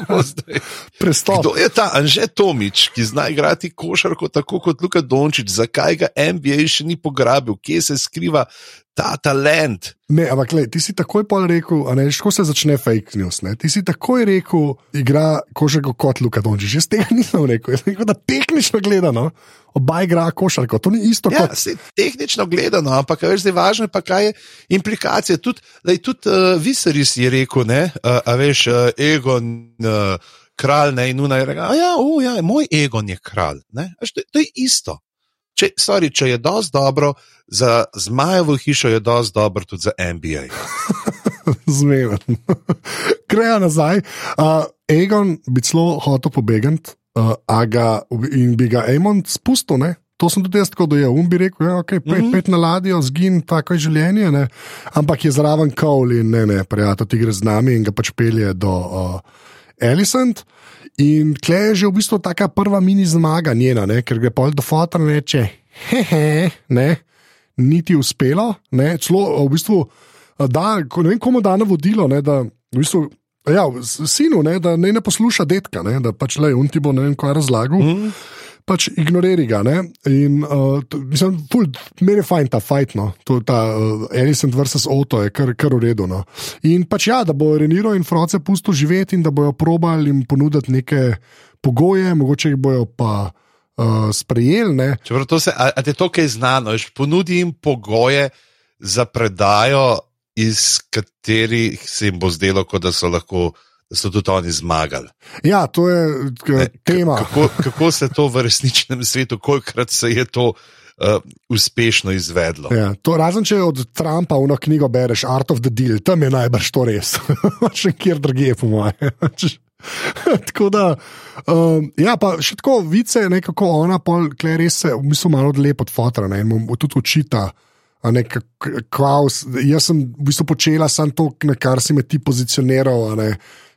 [laughs] Prestop. Kdo je ta Anže Tomič, ki zna igrati košarko tako kot Luka Dončić? Zakaj ga NBA še ni pograbil, kje se skriva ta talent? Ne, ampak le, ti si takoj pol rekel, a ne, kako se začne fake news. Ne? Ti si takoj rekel, igra košarko kot Luka Dončić. Jaz tega nisem rekel. Jaz rekel, da tehnično gledano, oba igra košarko. To ni isto Ja, kot. se, tehnično gledano, ampak veš, zdaj važno je pa, kaj je implikacija. Tudi, lej, tudi uh, Viseris je rekel, ne, uh, a veš, uh, Egon. Uh, Kralj ne in nuna je rekel, "A ja, o, ja, moj egon je kralj. ne." A veš, To, to je isto. Če, sorry, če je dosti dobro za zmajevo hišo, je dosti dobro tudi za NBA. [laughs] Zmeven. [laughs] Grejo nazaj. Uh, Egon bi celo hotel pobegati, uh, ga in bi ga Amon spustil. Ne? To sem tudi jaz tako dojel. Um bi rekel, ja, okay, pet, mm. -hmm. pet na ladjo, zgin, tako je življenje. Ne? Ampak je zraven Kowl in ne, ne, prijatelj, ti gre z nami in ga pač pelje do uh, Elisant. In tle je že v bistvu ta prva mini zmaga njena, ne? ker gre pol do fotra in reče, hehe, ne, niti uspelo, ne, celo v bistvu da, ne vem, komu da navodilo, ne, da v bistvu. Ja, sinu, ne, da naj ne posluša detka, ne, da pač le, on ti bo ne vem, kaj razlagal. Mm. Pač ignoriri ga. Ne? In uh, mislim, ful, meni je fajn ta fight, no. to, ta uh, Alicent versus Otto je kar, kar v redu. No. In pač ja, da bo Reniro in Froce pusto živeti in da bojo probali jim ponuditi neke pogoje, mogoče jih bojo pa uh, sprejeli. Čeprav to se, a, a te to kaj znano, veš, ponudi jim pogoje za predajo, iz katerih se jim bo zdelo, da so lahko. Da so tudi oni zmagali. Ja, to je Ne, tema. Kako, kako se to v resničnem svetu, kolikrat se je to uh, uspešno izvedlo? Ja, to, razen če od Trumpa v knjigo bereš Art of the Deal, tam je najbrž to res. [laughs] Še kjer drugje, po mojem. [laughs] tako da, um, ja, pa še tako vice, nekako ona, pol, kle res se, v bistvu malo lepo od fotra, ne, in mu tudi učita. a Ne, k- k- Klaus, jaz sem v bistvu počela samo to, na kar si me ti pozicioniral. Ne,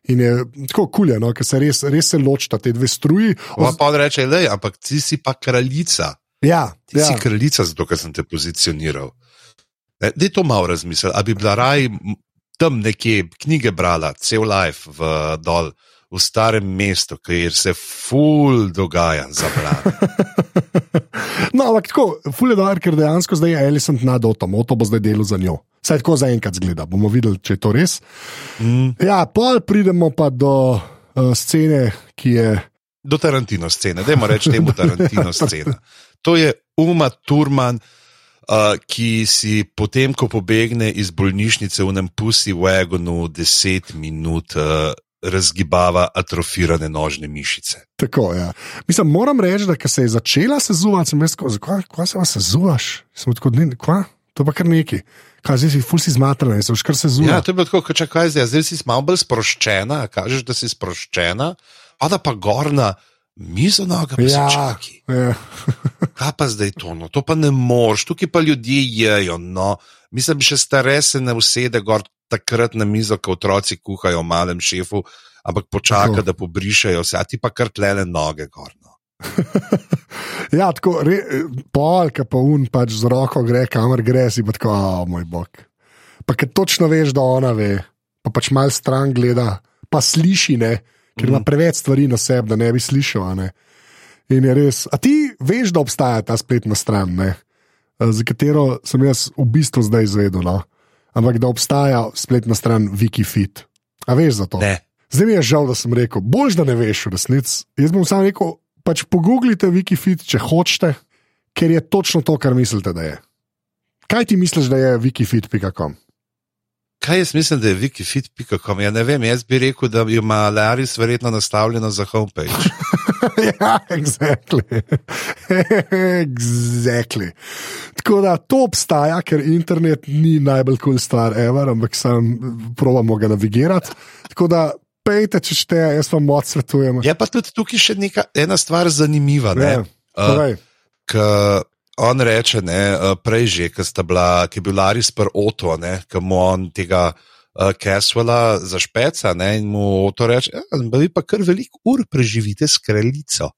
in je tako kulje, no, ker se res, res se ločita te dve struji. Pa pa on reče, le, ampak ti si pa kraljica. Ja, Ti ja. si kraljica, zato ker sem te pozicioniral. Da je to malo razmisel, ali bi bila raj tam nekje knjige brala, cel life v dol. V starem mestu, kjer se ful dogaja za bran. [laughs] No, ampak tako, fulje dolar, ker dejansko zdaj je Alison nad Otom, Oto bo zdaj delo za njo. Saj tako zaenkrat zgleda, bomo videli, če je to res. Mm. Ja, pol pridemo pa do uh, scene, ki je. Do Tarantino scene, dajmo reči temu [laughs] Tarantino scena. To je Uma Turman, uh, ki si potem, ko pobegne iz bolnišnice v nem pusi wagonu, deset minut uh, razgibava atrofirane nožne mišice. Tako, ja. Mislim, moram reči, da ko se je začela sezuvati, sem rekel, zakaj se vas sezuvaš? Sem tako, ne, kva? To pa kar neki. Kaj zdaj si ful si zmatrana, se boš kar sezuva. Ja, to je bilo tako, kot če kaj zdaj, zdaj si malo bolj sproščena, kažeš, da si sproščena, a da pa gorna. Mizo noga, pa ja. čaki. ja. [laughs] Kaj pa zdaj to? No, to pa ne moreš, tukaj pa ljudje jejo. No. Mislim, še stare se ne usede gor takrat na mizo, ko otroci kuhajo o malem šefu, ampak počaka, Tako. da pobrišajo vse, a ti pa kar tlele noge gor. [laughs] Ja, tako, re, pol, ki pa un pač z roko gre, kamor gre, si pa tako, oh, moj bog. Pa ker točno veš, da ona ve, pa pač mal stran gleda, pa sliši, ne, ker ima Mhm. preveč stvari na sebi, da ne bi slišal. Ne. In je res. A ti veš, da obstaja ta spletna stran, ne? eh, za katero sem jaz v bistvu zdaj izvedel, no? ampak da obstaja spletna stran Wikifit. A veš za to? Ne. Zdaj mi je žal, da sem rekel, bož da ne veš v resnici. Jaz bom samo rekel, pač pogooglite Wikifit, če hočete, ker je točno to, kar mislite, da je. Kaj ti misliš, da je wikifit.com? Kaj jaz mislim, da je wikifit.com? Ja, ne vem, jaz bi rekel, da ima Laris verjetno nastavljeno za homepage. [laughs] ja, exactly. exactly. Tako da to obstaja, ker internet ni najbolj kul cool stvar, ever, ampak sam probamo ga navigirati. Tako da pejte, če šteje, jaz vam moc svetujem. Je pa tudi tukaj še neka, ena stvar zanimiva. Ne? Ja, Uh. K on reče, ne, eh, prej že, ki sta bila, ki je bil Laris pr Oto, ne, ki mu on tega uh, Caswella zašpeca ne, in mu Oto reče, ja, vi pa kar veliko ur preživite s kraljico.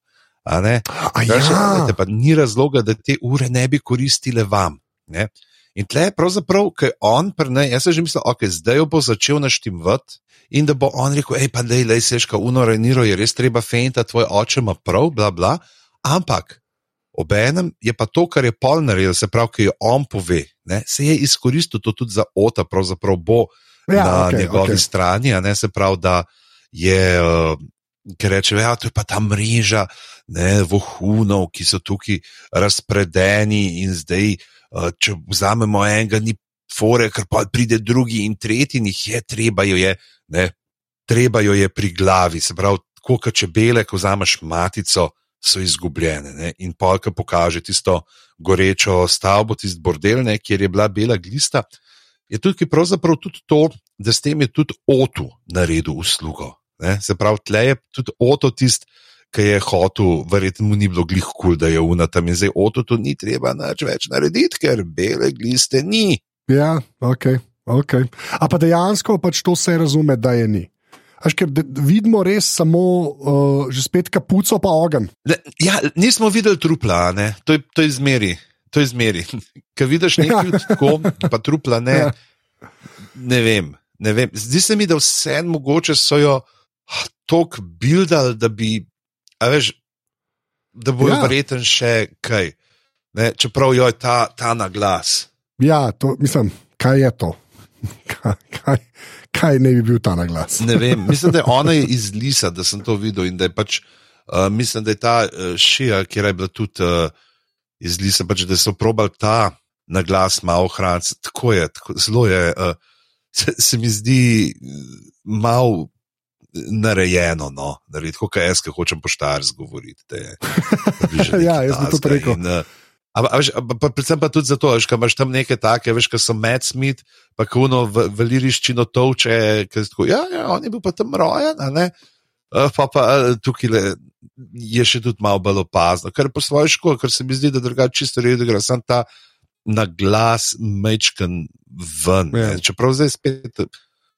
a ne." A Reče, ja, "Glejte, pa ni razloga, da te ure ne bi koristile vam. Ne? In tle je pravzaprav, ker on, prne, jaz sem že mislil, ok, zdaj jo bo začel naštimvati in da bo on rekel, hej, pa dej, lej, seška, uno reniro je res treba fejnta, tvoj oče ima prav, bla, bla. Ampak obenem je pa to, kar je pol naredil, se pravi, ki jo on pove, ne, se je izkoristil to tudi za ota, pravzaprav bo ja, na okay, njegovi okay. strani, ne se pravi, da je, uh, ker reče, da ja, je pa ta mreža ne, vohunov, ki so tukaj razpredeni in zdaj, uh, če vzamemo enega, ni fore, ker pa pride drugi in tretji, in jih je treba jo je, ne, treba jo je pri glavi, se pravi, kot čebele, ko vzameš matico. So izgubljene ne? in polka pokaže tisto gorečo stavbo, tisti bordel, ne, kjer je bila bela glista, je tukaj pravzaprav tudi to, da s tem je tudi Otu naredil uslugo. Ne? Se pravi, tle je tudi Oto tisti, ki je hotel, verjetno mu ni bilo glih kul, cool, da je unatam in zdaj Oto tu ni treba nič več narediti, ker bele gliste ni. Ja, ok. okay. A pa dejansko pač to se razume, da je ni. Až ker vidimo res samo uh, že spet kapuco, pa ogen. Ne, ja, nismo videli trupla, ne? to je, to je zmeri. To je zmeri. [laughs] Ker vidiš nekaj [laughs] tako, pa trupla ne. Ja. Ne vem, ne vem. Zdi se mi, da vse mogoče so jo ah, tako bildali, da bi, veš, da bo Ja. ja. verjeten še kaj. Ne? Čeprav jo je ta, ta na glas. Ja, to, mislim, kaj je to? [laughs] Kaj, kaj, kaj ne bi bil ta na glas? Ne vem, mislim, da je ona [laughs] iz Lisa, da sem to videl in da je pač, uh, mislim, da je ta uh, šija, kjer je bila tudi uh, iz Lisa, pač, da so probali ta na glas malo ohraniti. Tako je, tako, zelo je, uh, se, se mi zdi malo narejeno, no, narediti, kot jaz, ki hočem bi že [laughs] Ja, jaz bi takega rekel. in, uh, A, a, veš, a, pa, predvsem pa tudi zato, veš, ker imaš tam neke take, veš, ki so Matt Smith, pa kuno v, v liriščino toče, ki je tako, ja, ja, on je bil pa tam rojen, a ne. Uh, pa pa uh, tukaj le, je še tudi malo bolj opazno, kar je po svoje škoda, ker se mi zdi, da drugače čisto redo gre, sem ta na glas mečken ven. Ja. Čeprav zdaj spet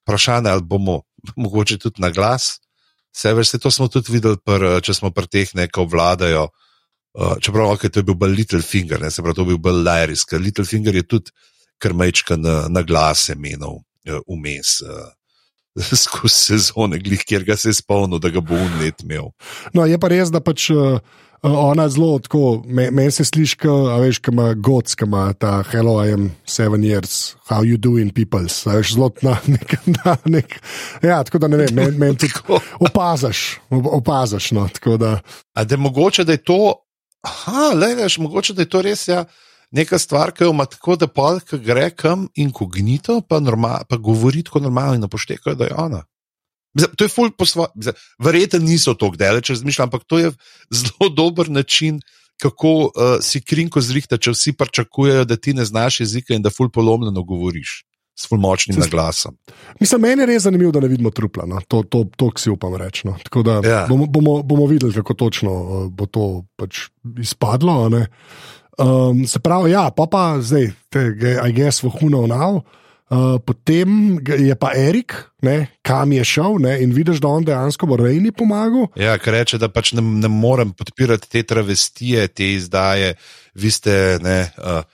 vprašanje, ali bomo [laughs] mogoče tudi na glas. Vse veš, to smo tudi videli, pr, če smo pri teh nekaj vladajo. Uh, čeprav okay, to je bil bolj Little Finger, ne, se pravi, to je bil bolj Lyris, ker Little Finger je tudi krmečka na, na glase menil vmes. Uh, [laughs] Skozi sezone, glih, kjer ga se je spomnil, da ga bo unlet imel. No, je pa res, da pač uh, ona zelo tako, meni me se sliši, a veš, ki ima gods, ki ima ta hello, I am seven years, how you doing, people. Veš, zelo na [laughs] nek, na nek. Ja, tako da ne vem, meni men tudi [laughs] opazaš, opazaš. No, da. A da je mogoče, da je to, aha, le veš, mogoče, da je to res. Ja. Neka stvar, ki jo ima tako, da pa gre kam inkognito, pa, normal, pa govori tako normalno in napoštekajo, da je ona. To je ful po svoje. Verjetno niso tako daleč razmišljali, ampak to je zelo dober način, kako uh, si krinko zrihta, če vsi pričakujejo, da ti ne znaš jezika in da ful polomljeno govoriš. S fulmočnim naglasom. Mislim, meni je res zanimivo, da ne vidimo trupla. No. To, to, to si upam reči. No. Tako da ja. bomo, bomo, bomo videli, kako točno uh, bo to pač izpadlo. Um, se pravi, ja, pa pa zdaj, te, I guess, vohuno now. Uh, potem je pa Erik, ne, kam je šel, ne, in vidiš, da on dejansko bo Rejni pomagal. Ja, ker reče, da pač ne, ne morem podpirati te travestije, te izdaje. Vi ste, ne, uh,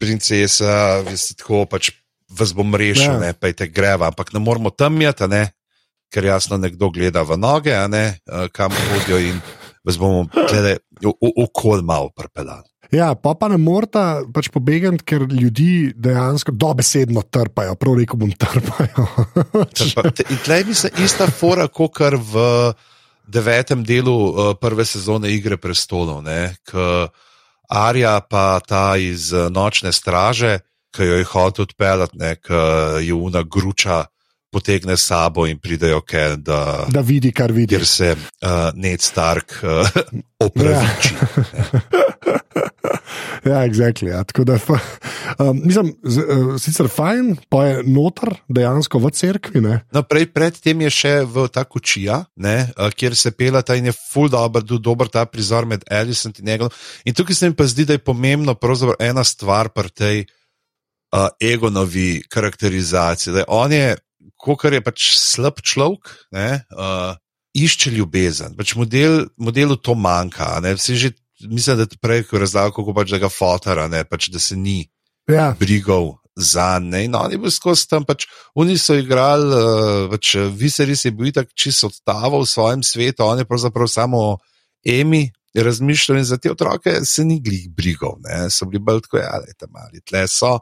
princesa, vi ste tako, pač vas bom rešil, ja. ne, pa te greva, ampak ne moramo tam jeti, ne, ker jasno nekdo gleda v noge, ne, uh, kam hodijo in vas bomo okol malo prepeljali. Ja, pa pa ne morata pač pobegati, ker ljudi dejansko dobesedno trpajo, prav reko bom trpajo. [laughs] In tleh bi se ista fora, kot kar v devetem delu uh, prve sezone Igre prestolov, ki Arja pa ta iz uh, nočne straže, ki jo je hotel odpeljati, ki je una gruča. Potegne sabo in pridejo, ker, da, da vidi, kar vidi. Ker se uh, Ned Stark uh, opraviči. Ja. [laughs] ja, exactly, ja. Tako da, um, mislim, z, uh, sicer fajn, pa je noter dejansko v cerkvi. No, prej, predtem je še v ta kočija, ne, uh, kjer se pela ta in je full dober, dober ta prizor med Ellison in njegov. In tukaj se mi pa zdi, da je pomembno ena stvar pri tej uh, egonovi karakterizaciji. Da on je, kot je pač slab človek. Ne, uh, Išče ljubezen, pač model, modelu to manjka. Že mislim, da je prej razlagal, kako pač da ga fotara, ne pač da se ni ja. brigov za ne. No, oni bo skozi tam, pač oni so igrali, uh, pač viseri se je bil tako čisto odtaval v svojem svetu, oni pravzaprav samo emi. Razmišljali za te otroke, se ni glih brigov, ne? so bili bolj tako, ja, da tam ali tle so,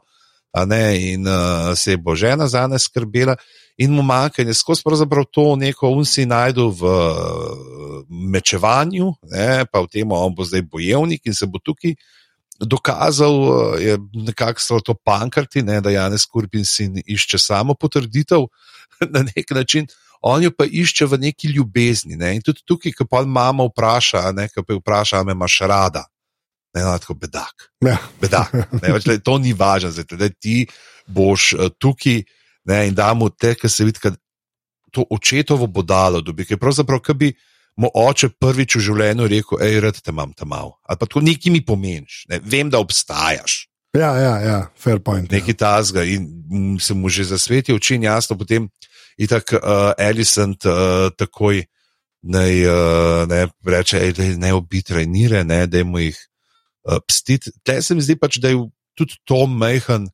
ne? in uh, se je božena za ne skrbela in mu manjka, in skozi pravzaprav to neko unsi najdu v mečevanju, ne, pa v tem, on bo zdaj bojevnik in se bo tukaj dokazal, je nekako so to pankrti, ne, da Janes Kurpin si išče samo potrditev [laughs] na nek način. On jo pa išče v neki ljubezni. Ne? In tudi tukaj, ko pa mama vpraša, ne, ko pa vpraša, me imaš rada. Ne, no, tako bedak. Ja. bedak. Ne, več, le, to ni važno, da ti boš uh, tukaj ne, in da mu te, ki se vidi, da to očetovo bodalo dobi, je pravzaprav, ki bi mu oče prvič v življenju rekel: hej, rad te imam tam malo. Ali pa to neki mi pomeniš, ne, vem, da obstajaš. Ja, ja, ja, fair point. Neki ja. tasga in se mu že zasveti oči in jasno, potem je tako uh, Ellison uh, takoj. Naj uh, ne reče, da je ne obitraj, nire, ne, da mu jih uh, pstiti. Tle se mi zdi pač, da je tudi to mehen,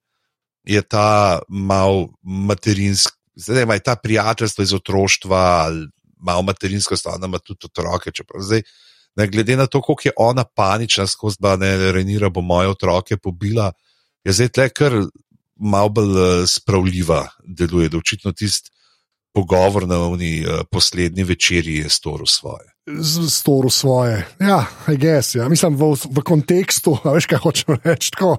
je ta mal materinski, zdaj ima ta prijateljstvo iz otroštva, ali malo materinsko stanje, ima tudi otroke. Zdaj, ne, glede na to, koliko je ona panična, skozi da ne renira, bo moje otroke pobila, je zdaj tle kar malo bolj eh, spravljiva deluje, da očitno tisti pogovor na oni uh, poslednji večerji je storil svoje. Storil svoje. Ja, guess, ja. mislim v, v kontekstu, veš, kaj hočeš reči. Tako,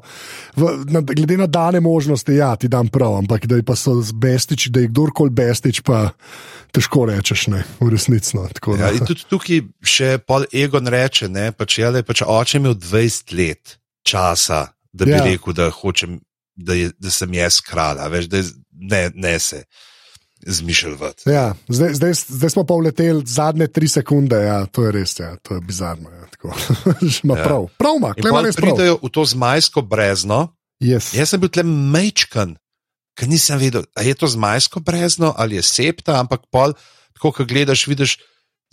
v, na, glede na dane možnosti, ja, ti dam prav, ampak da je pa so bestič, da je kdorkoli bestič, pa težko rečeš, ne, v resnici. No, ja, in tudi tukaj še pol Egon reče, ne, pač, je pač oče imel 20 let časa, da bi ja. rekel, da hočem. Da, je, da sem jaz kralj, veš, da je, ne, ne se zmišljati. Ja, zdaj, zdaj, zdaj smo pa uleteli zadnje tri sekunde, ja, to je res, ja, to je bizarno. Ja, [laughs] ja. prav, prav ima, klema res. Pridejo v to zmajsko brezno. Yes. Jaz sem bil tle mečkan, ker nisem vedel, ali je to zmajsko brezno ali je septa, ampak pol, tako ko gledaš, vidiš.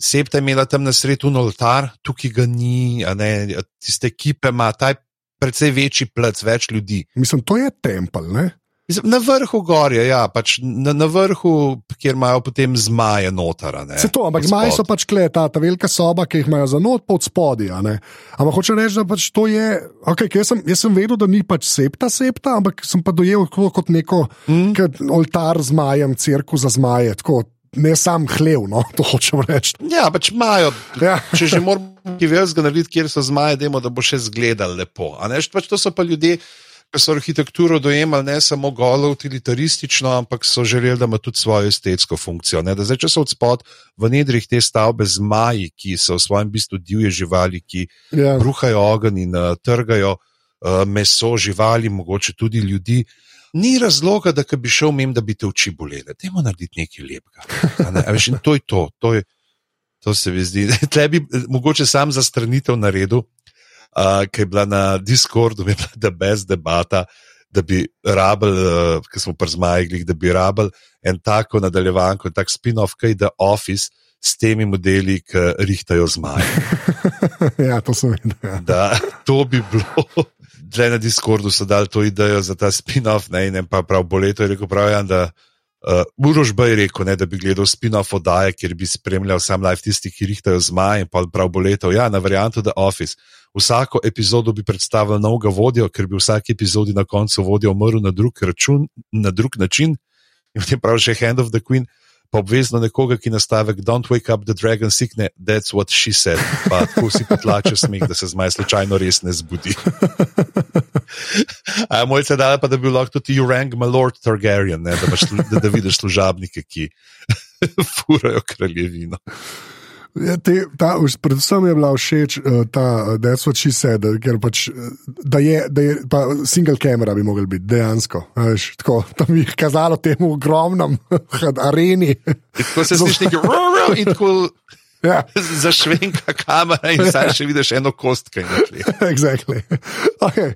Septa je imela tam na sredu oltar, tukaj ga ni, ne, tiste ekipe ima, ta je precej večji plec, več ljudi. Mislim, to je tempel, ne? Na vrhu gorja, ja, pač na, na vrhu, kjer imajo potem zmaje notara. Se to, ampak zmaji so pač kle, ta, ta velika soba, ki jih imajo za not pod spodaj. Ampak hoče reči, da pač to je. Okay, jaz, sem, jaz sem vedel, da ni pač septa, septa, ampak sem pa dojel kot neko mm. oltar zmajem, crkvu za zmaje. Tako, Ne sam hlev, no, [laughs] to hočem reči. Ja, pač imajo. Ja. Če že moramo nekaj več narediti, kjer so zmaje, demo, da bo še zgledal lepo. Pač to so pa ljudje, ki so arhitekturo dojemali ne samo golo utilitaristično, ampak so želeli, da ima tudi svojo estetsko funkcijo. Zdaj, če so odspod v nedrih te stavbe zmaji, ki so v svojem bistvu divje živali, ki ja. bruhajo ogenj in uh, trgajo uh, meso živali, mogoče tudi ljudi. Ni razloga, da bi šel mem, da bi te oči bolele. Dajmo narediti nekaj lepega. Ne? Veš, to je to. To, je, to se mi zdi. [laughs] Tle bi mogoče sam za stranitev naredil, uh, ki je bila na Discordu, je bila da brez debata, da bi rabili, uh, ki smo przmajali, da bi rabili en tako nadaljevanko, tak spin-off, kaj je The Office. S temi modeli, ki rihtajajo zmaje. [laughs] ja, to sem videl. Ja. Da, to bi bilo, da na Discordu so dali to idejo za ta spin-off, ne, in pa prav boleto je rekel, prav, da uh, Urož bi rekel, ne, da bi gledal spin-off oddaje, kjer bi spremljal sam live tisti, ki rihtajajo zmaje, in pa prav boleto, ja, na variantu The Office vsako epizodo bi predstavil novega vodjo, ker bi v vsaki epizodi na koncu vodja umrl na drug, račun, na drug način. In potem pravi še Hand of the Queen, pa obvezno nekoga, ki nastavek Don't wake up the dragon sickne, that's what she said. Pa tako si potlače smeh, da se zmaj slučajno res ne zbudi. [laughs] A moj se da pa, da bi lahko tudi you rang my lord Targaryen, ne, da, da, da vidiš služabnike, ki [laughs] furajo kraljevino. Ja, te, ta, predvsem je bila všeč uh, ta That's what she said, ker pač, da je, da je pa single camera bi mogel biti dejansko. Veš, tako, tam je kazalo temu ogromnem [laughs] areni. Tako se zdi, da je roro in tako. Ja. [laughs] Zašvenka kamera in zdaj še vidiš eno kost, ki je nekje. exactly. okay.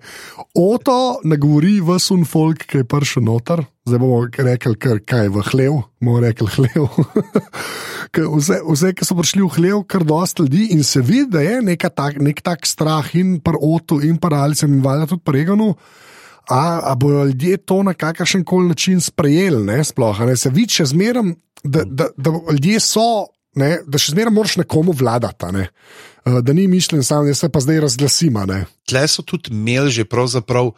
Oto ne govori v sun folk, ki je prišel noter, zdaj bomo rekli, kar, kaj je v hlev, bomo rekli hlev. [laughs] vse, vse, ki so prišli v hlev, kar dosta ljudi in se vidi, da je tak, nek tak strah in par oto in par alicem in valjda tudi preganu. A, a bojo ljudje to na kakršen koli način sprejeli, ne, sploh, ne? se vidi, še zmeraj, da, da, da ljudje so ne, da še zmeraj moraš nekomu vladati, ne, uh, da ni mišljen sam, da se pa zdaj razglasima. Tle so tudi imeli že pravzaprav.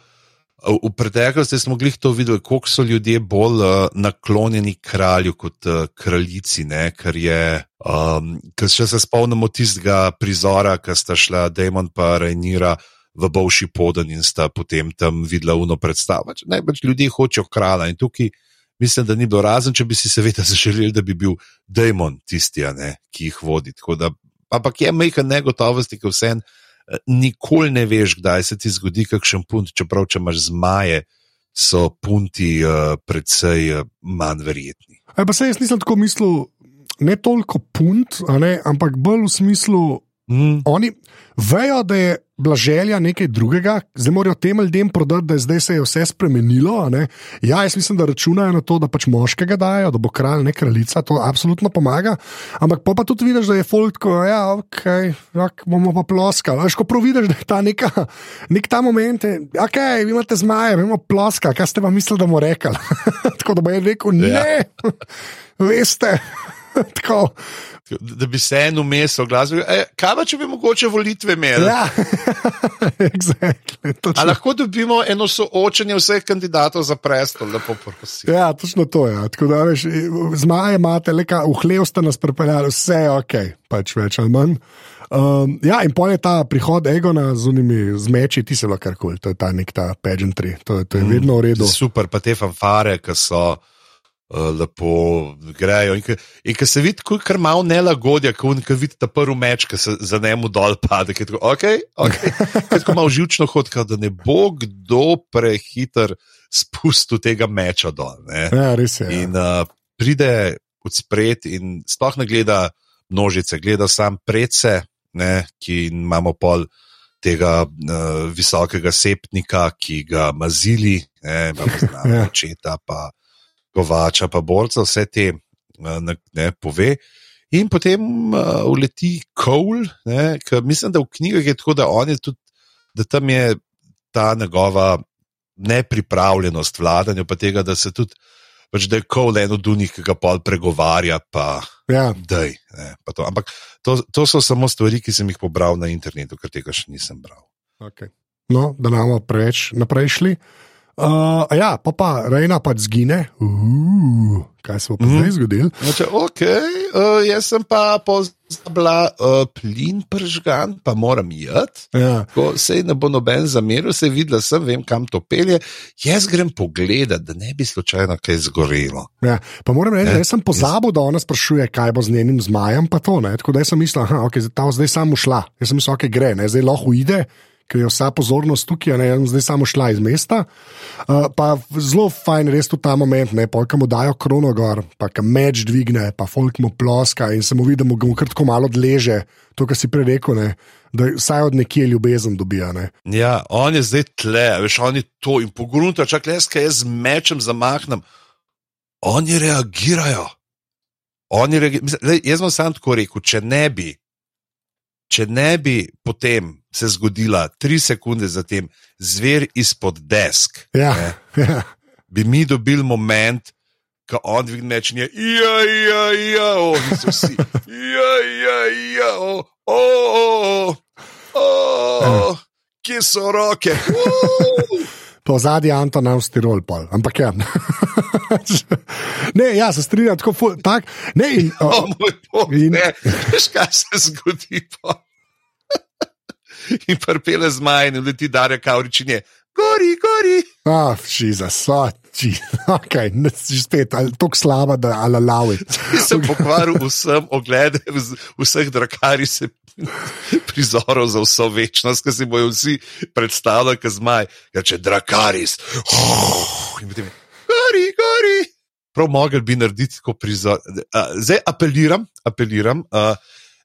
V preteklosti smo mogli to videti, koliko so ljudje bolj uh, naklonjeni kralju kot uh, kraljici. Ne? Ker je, um, ker če se spomnimo tistega prizora, ki sta šla Demon pa Rejnira v Bovši podan in sta potem tam videla uno predstavo. Največ ljudi hočejo kralja in tukaj mislim, da ni bilo razen, če bi si seveda [laughs] zaželeli, da bi bil Dajmon tisti, ne, ki jih vodi. Da, ampak je majhen negotovosti, ki vse en, eh, nikoli ne veš, kdaj se ti zgodi kakšen punt, čeprav če imaš zmaje, so punti uh, precej uh, manj verjetni. Aj, pa se jaz nisem tako mislil, ne toliko punt, ne, ampak bolj v smislu. Mm. Oni vejo, da je bila želja nekaj drugega, zdaj morajo tem ljudem prodati, da je zdaj se je vse spremenilo. Ja, jaz mislim, da računajo na to, da pač moškega dajo, da bo kralj, ne kraljica, to absolutno pomaga. Ampak pa, pa tudi vidiš, da je folk, ko ja, okay, jak, bomo pa ploskali. Veš, ko prav vidiš, da je ta neka, nek ta moment, da okay, imate zmaje, imamo ploska, kaj ste pa mislili, da bomo rekli. [laughs] Tako da bo je rekel, ne, ja. [laughs] veste. [laughs] Tako. Da bi se eno mesto oglasil, e, kaj pa če bi mogoče volitve imeli? Ja, [laughs] exactly, lahko dobimo eno soočenje vseh kandidatov za prestol, lepo prosim. Ja, točno to je. Ja. Zmaje imate, le kaj, v hlev ste nas pripeljali, vse je ok, pač več ali manj. Um, ja, in pol je ta prihod Egona z unimi zmeči, ti se lahko karkoli, to je ta nek ta pageantry, to, to je mm, vedno v redu. Super, pa te fanfare, ki so. Eh, lepo grejo. In ko se vidi, kako malo nelagodja, ko vidi ta prvi meč, ki se za njemu dol pade, ki je tako, okay, okay. [laughs] tako malo živčno hodka, da ne bo kdo prehiter spustil tega meča dol. Ne? Ja, res je. Ja. In uh, pride od spred in sploh ne gleda množice, gleda sam predse, ne, ki imamo pol tega uh, visokega sepnika, ki ga mazili, ne, znamo [laughs] Ja. očeta, pa kovača, pa borca, vse te uh, ne, pove. In potem uh, uleti Cole, ne, mislim, da v knjigah je tako, da, on je tudi, da tam je ta njegova nepripravljenost vladanju, pa tega, da se tudi, pač, da je Cole eno od unih, ki ga pol pregovarja, pa Ja, dej. Ne, pa to. Ampak to, to so samo stvari, ki sem jih pobral na internetu, ker tega še nisem bral. okay. no, da ne bomo preveč naprej šli. Uh, a ja, pa pa Rejna pač zgine. Uh, kaj se bo pa Mhm. zdaj zgodilo? Znači, okay, uh, jaz sem pa pozabila uh, plin pržgan, pa moram jeti. Ja. Ko se ne bo noben zameril, se vidi, da sem, vem, kam to pelje. Jaz grem pogledat, da ne bi slučajno kaj zgorelo. Ja, pa moram reči, Ne, da sem pozabil, da ona sprašuje, kaj bo z njenim zmajem. pa To, ne. Tako da sem mislil, da okay, je ta zdaj samo šla. Jaz sem mislil, da okay, gre, ne. zdaj lahko ide, ker je vsa pozornost tukaj, ne. zdaj samo šla iz mesta. Uh, pa zelo fajn, res tudi ta moment, ne, polka mu dajo krono gor, pa ka meč dvigne, pa folk mu ploska in se mu vidi, da mu ga tako malo odleže, to, kar si prej rekel, ne. da vsaj od nekje ljubezen dobija. Ne. Ja, on je zdaj tle, veš, on je to in pogrunta, čak le, kaj jaz mečem zamahnem. Oni reagirajo. Oni reagi Mislim, lej, jaz bom sam tako rekel, če ne bi, če ne bi potem se zgodila tri sekunde zatem zver izpod desk, Ja, Ne. ja. bi mi dobili moment, ko on dvigne meč in je, ja, ja, ja, o, niso vsi, ja, ja, ja, o, o, o, o, kje so roke? Uh. Po zadnji Anton Avstirol, pol. ampak ja. [laughs] ne, ja, se strinjam, tako ful, tak, ne, in, [laughs] uh, moj bog, In- ne, veš, kaj se zgodi. Pa? [laughs] In prpele zmaj in leti Darja Kaurič in je, gori, gori. ah, Jezus, so, [laughs] ok, ne, si spet, tako slaba, da alalavi. [laughs] Sem pokvaril vsem oglede vseh drakarij se [laughs] prizorov za vso večnost, ki si bojo vsi predstavljali, kot zmaj. Ja, če drakaris. In potem gori, gori. Prav mogel bi narediti tako prizor. Zdaj apeliram, apeliram.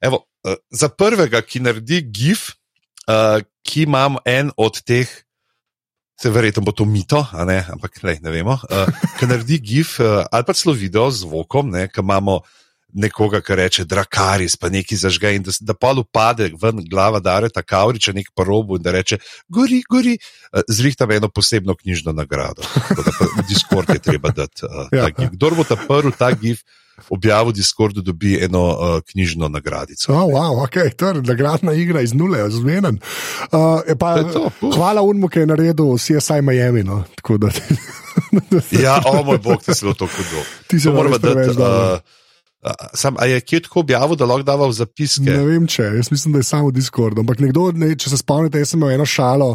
Evo, za prvega, ki naredi GIF, ki imam en od teh. Se verjetno bo to mito, a ne, ampak lej, ne vemo. Uh, ki naredi GIF uh, ali pa celo video z zvokom, ne, ki imamo nekoga, ki reče Drakaris, pa neki zažge in da, da pol upade ven glava Dareta Kauriča, nek parobu in da reče: Gori, gori, uh, zrihtam eno posebno knjižno nagrado. Tako da v Discord je treba dati. Uh, ja. Kdor bo ta prvi ta GIF objavil Discordu, dobi eno uh, knjižno nagradico. Oh, wow, okay, to je nagradna igra iz nule, zmeden. Uh, pa, To puf. hvala Unmu, ki je naredil CSI Miami. No, da, [laughs] Ja, o moj bog, ti se bo to hudo. ti moraš preveč dati. Sam, a je kje tako objavil, da lahko dava v zapiske? Ne vem, če, jaz mislim, da je samo Discord. Ampak nekdo, ne, če se spomnite, jaz sem imel eno šalo,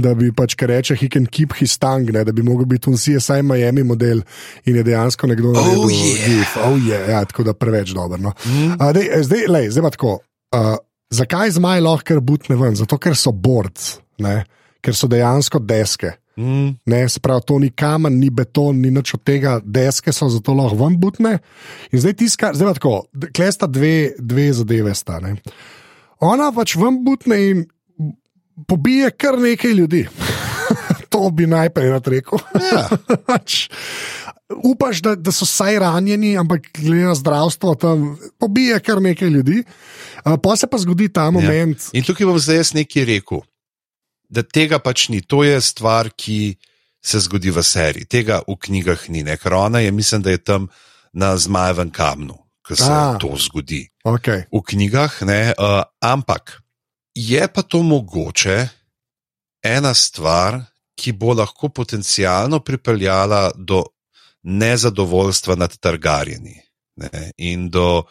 da bi pač, ki reče, he can keep his tongue, ne, da bi mogel biti un CSI Miami model in je dejansko nekdo naredil yeah. gif. Oh, yeah, ja, tako da preveč dobro. No. Mm. Uh, dej, eh, zdaj, lej, zdaj pa tako. Uh, zakaj zmaj lahko kar butne ven? Zato, ker so borci, ker so dejansko deske. Mm. Ne, se pravi, to ni kamen, ni beton, ni nič od tega, deske so zato lahko ven butne. In zdaj tiska, zdaj pa tako, klej sta dve, dve zadeve sta. Ne. Ona pač ven butne in pobije kar nekaj ljudi. [laughs] to bi najprej rekel. Ja. [laughs] Pač, Upaš, da, da so vsaj ranjeni, ampak glede na zdravstvo, tam pobije kar nekaj ljudi. Uh, pa se pa zgodi ta moment, ja. In tukaj bom zdaj jaz nekaj rekel, da tega pač ni. To je stvar, ki se zgodi v seriji. Tega v knjigah ni, ne? ker ona je, mislim, da je tam na zmajevem kamnu, ko se A. A. to zgodi. okay. V knjigah, ne, uh, ampak je pa to mogoče ena stvar, ki bo lahko potencialno pripeljala do nezadovoljstva nad trgarjeni. Ne, in do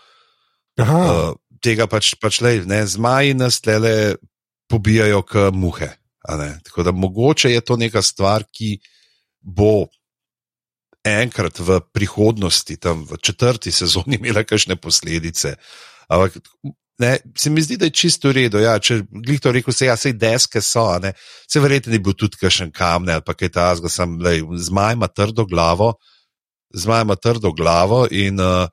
Aha, uh, tega pač, pač lej, ne, zmaji nas tele pobijajo k muhe. Tako da mogoče je to neka stvar, ki bo enkrat v prihodnosti, tam v četrti sezoni, imela kakšne posledice. Ampak ne, se mi zdi, da je čisto v redu. Ja, če glih to rekel, se ja, sej deske so, ne. se verjetno ni bil tudi kakšen kamen ali kaj ta zgo, sem, lej, zmaj ima trdo glavo. zmaj ima trdo glavo in uh,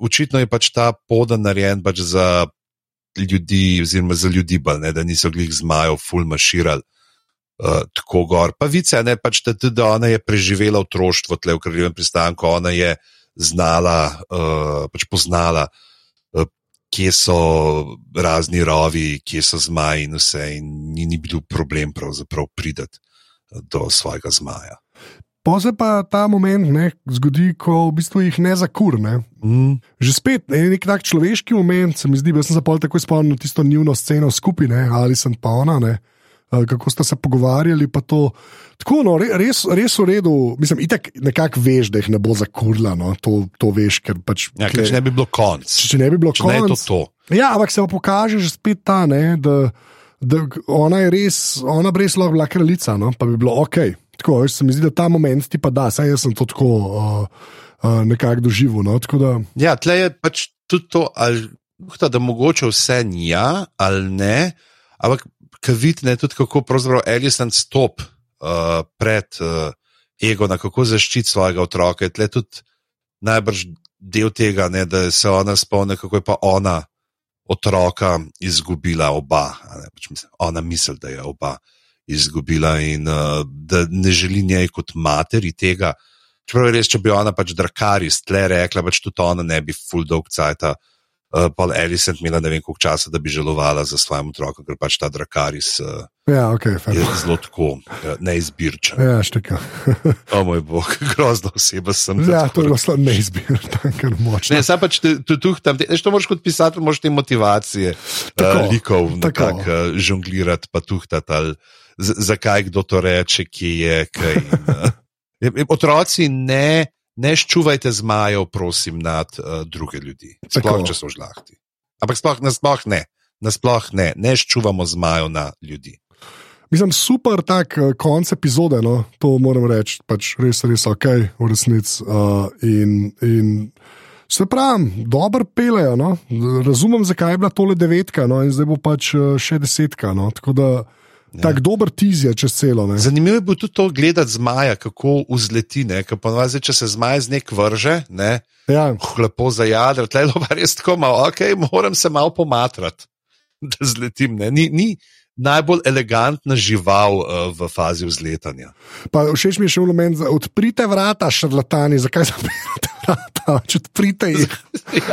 očitno je pač ta podan narejen pač za ljudi, oziroma za ljudi, bolj, ne, da niso glih zmajev, fulmaširali. Uh, tako gor. Pa vice, ne, pač da tudi ona je preživela otroštvo tle v kraljevem pristanku, ona je znala, uh, pač poznala, uh, kje so razni rovi, kje so zmaji in vse, in ni, ni bil problem pravzaprav prideti do svojega zmaja. Poze pa ta moment ne, zgodi, ko v bistvu jih ne zakurne. Mm. Že spet ne, nek tak človeški moment, se mi zdi, da sem se pol tako spomnil tisto njihovo sceno skupine, ali sem pa ona, ne, eh, kako sta se pogovarjali. To, tako, no, re- res, res v redu, mislim, itek nekako veš, da jih ne bo zakurla, no, to, to veš, ker pač. Ja, ker če ne bi bilo konc. če, če ne bi bilo Če ne je to konc. to. Ja, ampak se pa pokaže že spet ta, ne, da, da ona je res, ona bi res lahko bila kraljica, no, pa bi bilo ok. Tako, veš, se mi zdi, da ta moment ti pa da, saj sem to tako uh, uh, nekako doživel. No, da, Ja, tle je pač tudi to, ali, uhta, da mogoče vse ni ja ali ne, ampak kaj vidite, tudi kako pravzaprav Ellison stop uh, pred uh, Egona, kako zaščiti svojega otroka. Je tle tudi najbrž del tega, ne, da se ona spomni, kako je pa ona otroka izgubila oba. pač mislim, ona misli, da je oba izgubila in uh, da ne želi njej kot materi tega. Čeprav je res, če bi ona pač Drakaris tle rekla, pač tudi ona ne bi full dog cajta. Uh, Paul Ellison imela ne vem koliko časa, da bi žalovala za svojim otrokom, ker pač ta Drakaris uh, ja, ok, je fajn. zelo tako uh, neizbirčen. Ja, šteka. [laughs] O moj bog, [laughs] grozna oseba sem. Ja, to je bilo neizbirno, ker močno. Ne, sam pač tu, tam, veš, to moraš kot pisatelj, moraš te motivacije Tako, uh, likov nekako uh, žonglirati, pa tuhtati, ali zakaj kdo to reče, kje je. Kaj, in, uh, [laughs] otroci, ne, ne ščuvajte zmajev, prosim, nad uh, druge ljudi. Sploh, Tako. če so žlahti. Ampak sploh, nasploh ne. Nasploh ne, ne ščuvamo zmajev na ljudi. Mislim, super tak uh, konc epizode, no, to moram reči, pač res, res ok, v resnici. Uh, in, in se pravi, dobro pelejo. No. Razumem, zakaj je bila tole devetka, no, in zdaj bo pač uh, še desetka. No. Tako da tak dober tiz je čez celo. Ne. Zanimivo je bilo tudi to gledati zmaja, kako vzleti. ne, ponovadi, če se zmaj z nek vrže, ne, Ja, uh, lepo za jadr, tle je res tako malo, ok, moram se malo pomatrati, [laughs] da zletim. ne. Ni, ni najbolj elegantna žival uh, v fazi vzletanja. pa všeč mi je še element, da odprite vrata, šarlatani, zakaj zapirate [laughs] vrata, če odprite jih.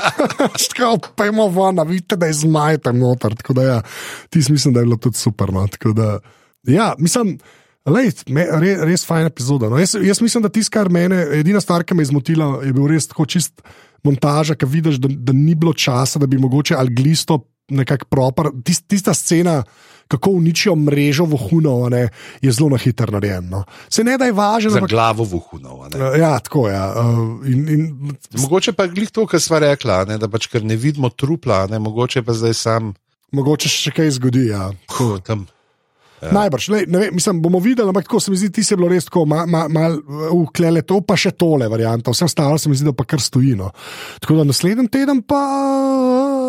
[laughs] Tako, pojmo von, a vidite, da je zmaj tam noter. Tako da, ja, ti mislim, da je bilo tudi super. No. Tako Da, ja, mislim, lej, me, re, res fajn epizoda. No. Jaz, jaz mislim, da tisto, kar mene, edina stvar, ki me je zmotila, je bil res tako čist montaža, ki vidiš, da, da ni bilo časa, da bi mogoče ali glisto nekako proper. Tist, tista scena, kako uničijo mrežo vohunov, ne, je zelo na hitro narejena. No. Se ne da je važno, Za ampak. glavo vuhunov. a ne. Ja, tako je. Ja. Uh, in, in, Mogoče pa je glih to, kar sva rekla, ne, da pač ker ne vidimo trupla, ne, mogoče pa zdaj sam mogoče še kaj zgodi. Ja. huh, tam. Ja. Najbrž, lej, ne vem, mislim, bomo videli, ampak tako se mi zdi, ti si bilo res tako, malo ma, mal, uklele to, pa še tole varianta, vse ostalo se mi zdi, da pa kar stoji. No. Tako da naslednji teden pa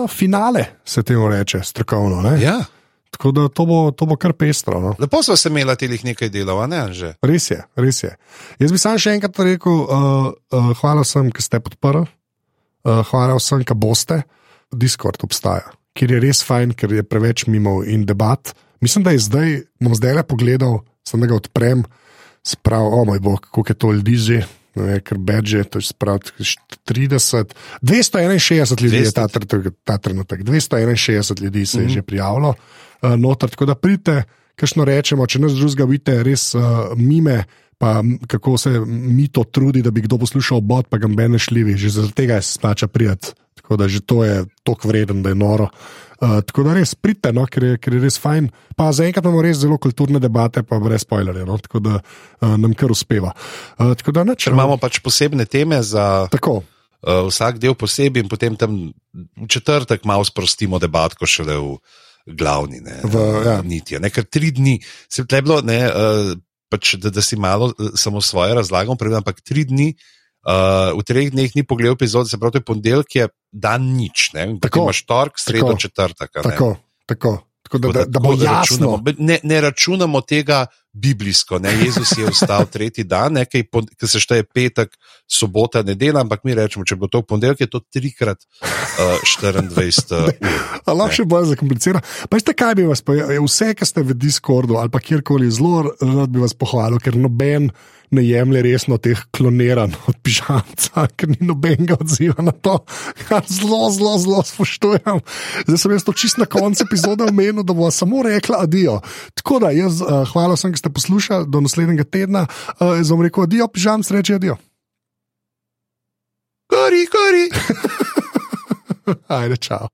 uh, finale, se temu reče, strokovno. Ne? Ja, Tako da to bo, to bo kar pestro. No. lepo so se imela telih nekaj delov, ne, že. Res je, res je. Jaz bi sam še enkrat rekel, uh, uh, hvala vsem, ki ste podprli, uh, hvala vsem, ki boste. Discord obstaja, kjer je res fajn, ker je preveč mimo in debat. Mislim, da je zdaj, bom zdaj le pogledal, sem da ga odprem, sprav, o moj bog, koliko je to ljudi že. Ne, ker beže, to je sprav 30, 261 ljudi je ta, tr- ta trenutek, 261 ljudi se je mm -hmm. že prijavilo, uh, noter, tako da pridite, kajšno rečemo, če nas drugega vidite, res uh, mime, pa kako se mi to trudi, da bi kdo poslušal bot, pa ga mbene šljivi, že zaradi tega se splača prijeti. Tako da že to je tako vreden, da je noro. Uh, tako da res pridite, no, ker, je, ker je res fajn. Pa zaenkrat imamo res zelo kulturne debate, pa brez spoilerjev, no, tako da uh, nam kar uspeva. Uh, da neč, Ker imamo pač posebne teme za Tako, uh, vsak del posebej, in potem tam v četrtek malo sprostimo debatko šele v glavni. Ne, V, ja. niti, ne, ker tri dni se je bilo, ne, uh, pač, da, da si malo uh, samo svoje razlagam, ampak tri dni. Uh, v treh dneh ni pogledal epizode, se pravi, ponedeljek, je dan nič, ne, Tako, imaš torek, sredo, tako, četrtek. tako, tako. tako da, da, da bo jasno. računamo. Ne, ne računamo tega biblijsko. Ne? Jezus je vstal tretji dan, ki se šteje petek, sobota, nedelja, ampak mi rečemo, če bo to ponedeljek, je to trikrat uh, 24 [laughs] ur. Lahko še bolj zakomplicirano. Pa veste, kaj bi vas, pa, vse, ki ste v Discordu ali pa kjerkoli, zelo rad bi vas pohvalil, ker noben ne jemlje resno teh kloniran od pižamca, ker ni nobenega odziva na to, kar zelo, zelo, zelo spoštujem. Zdaj sem jaz to čist na koncu epizode omenil, da bo samo rekla adijo. Tako da jaz, uh, hvala vsem, ki ste poslušali, do naslednjega tedna. Uh, jaz bom rekel adijo, pižam, sreče adijo. Kari, kari. [laughs] Ajde, čau.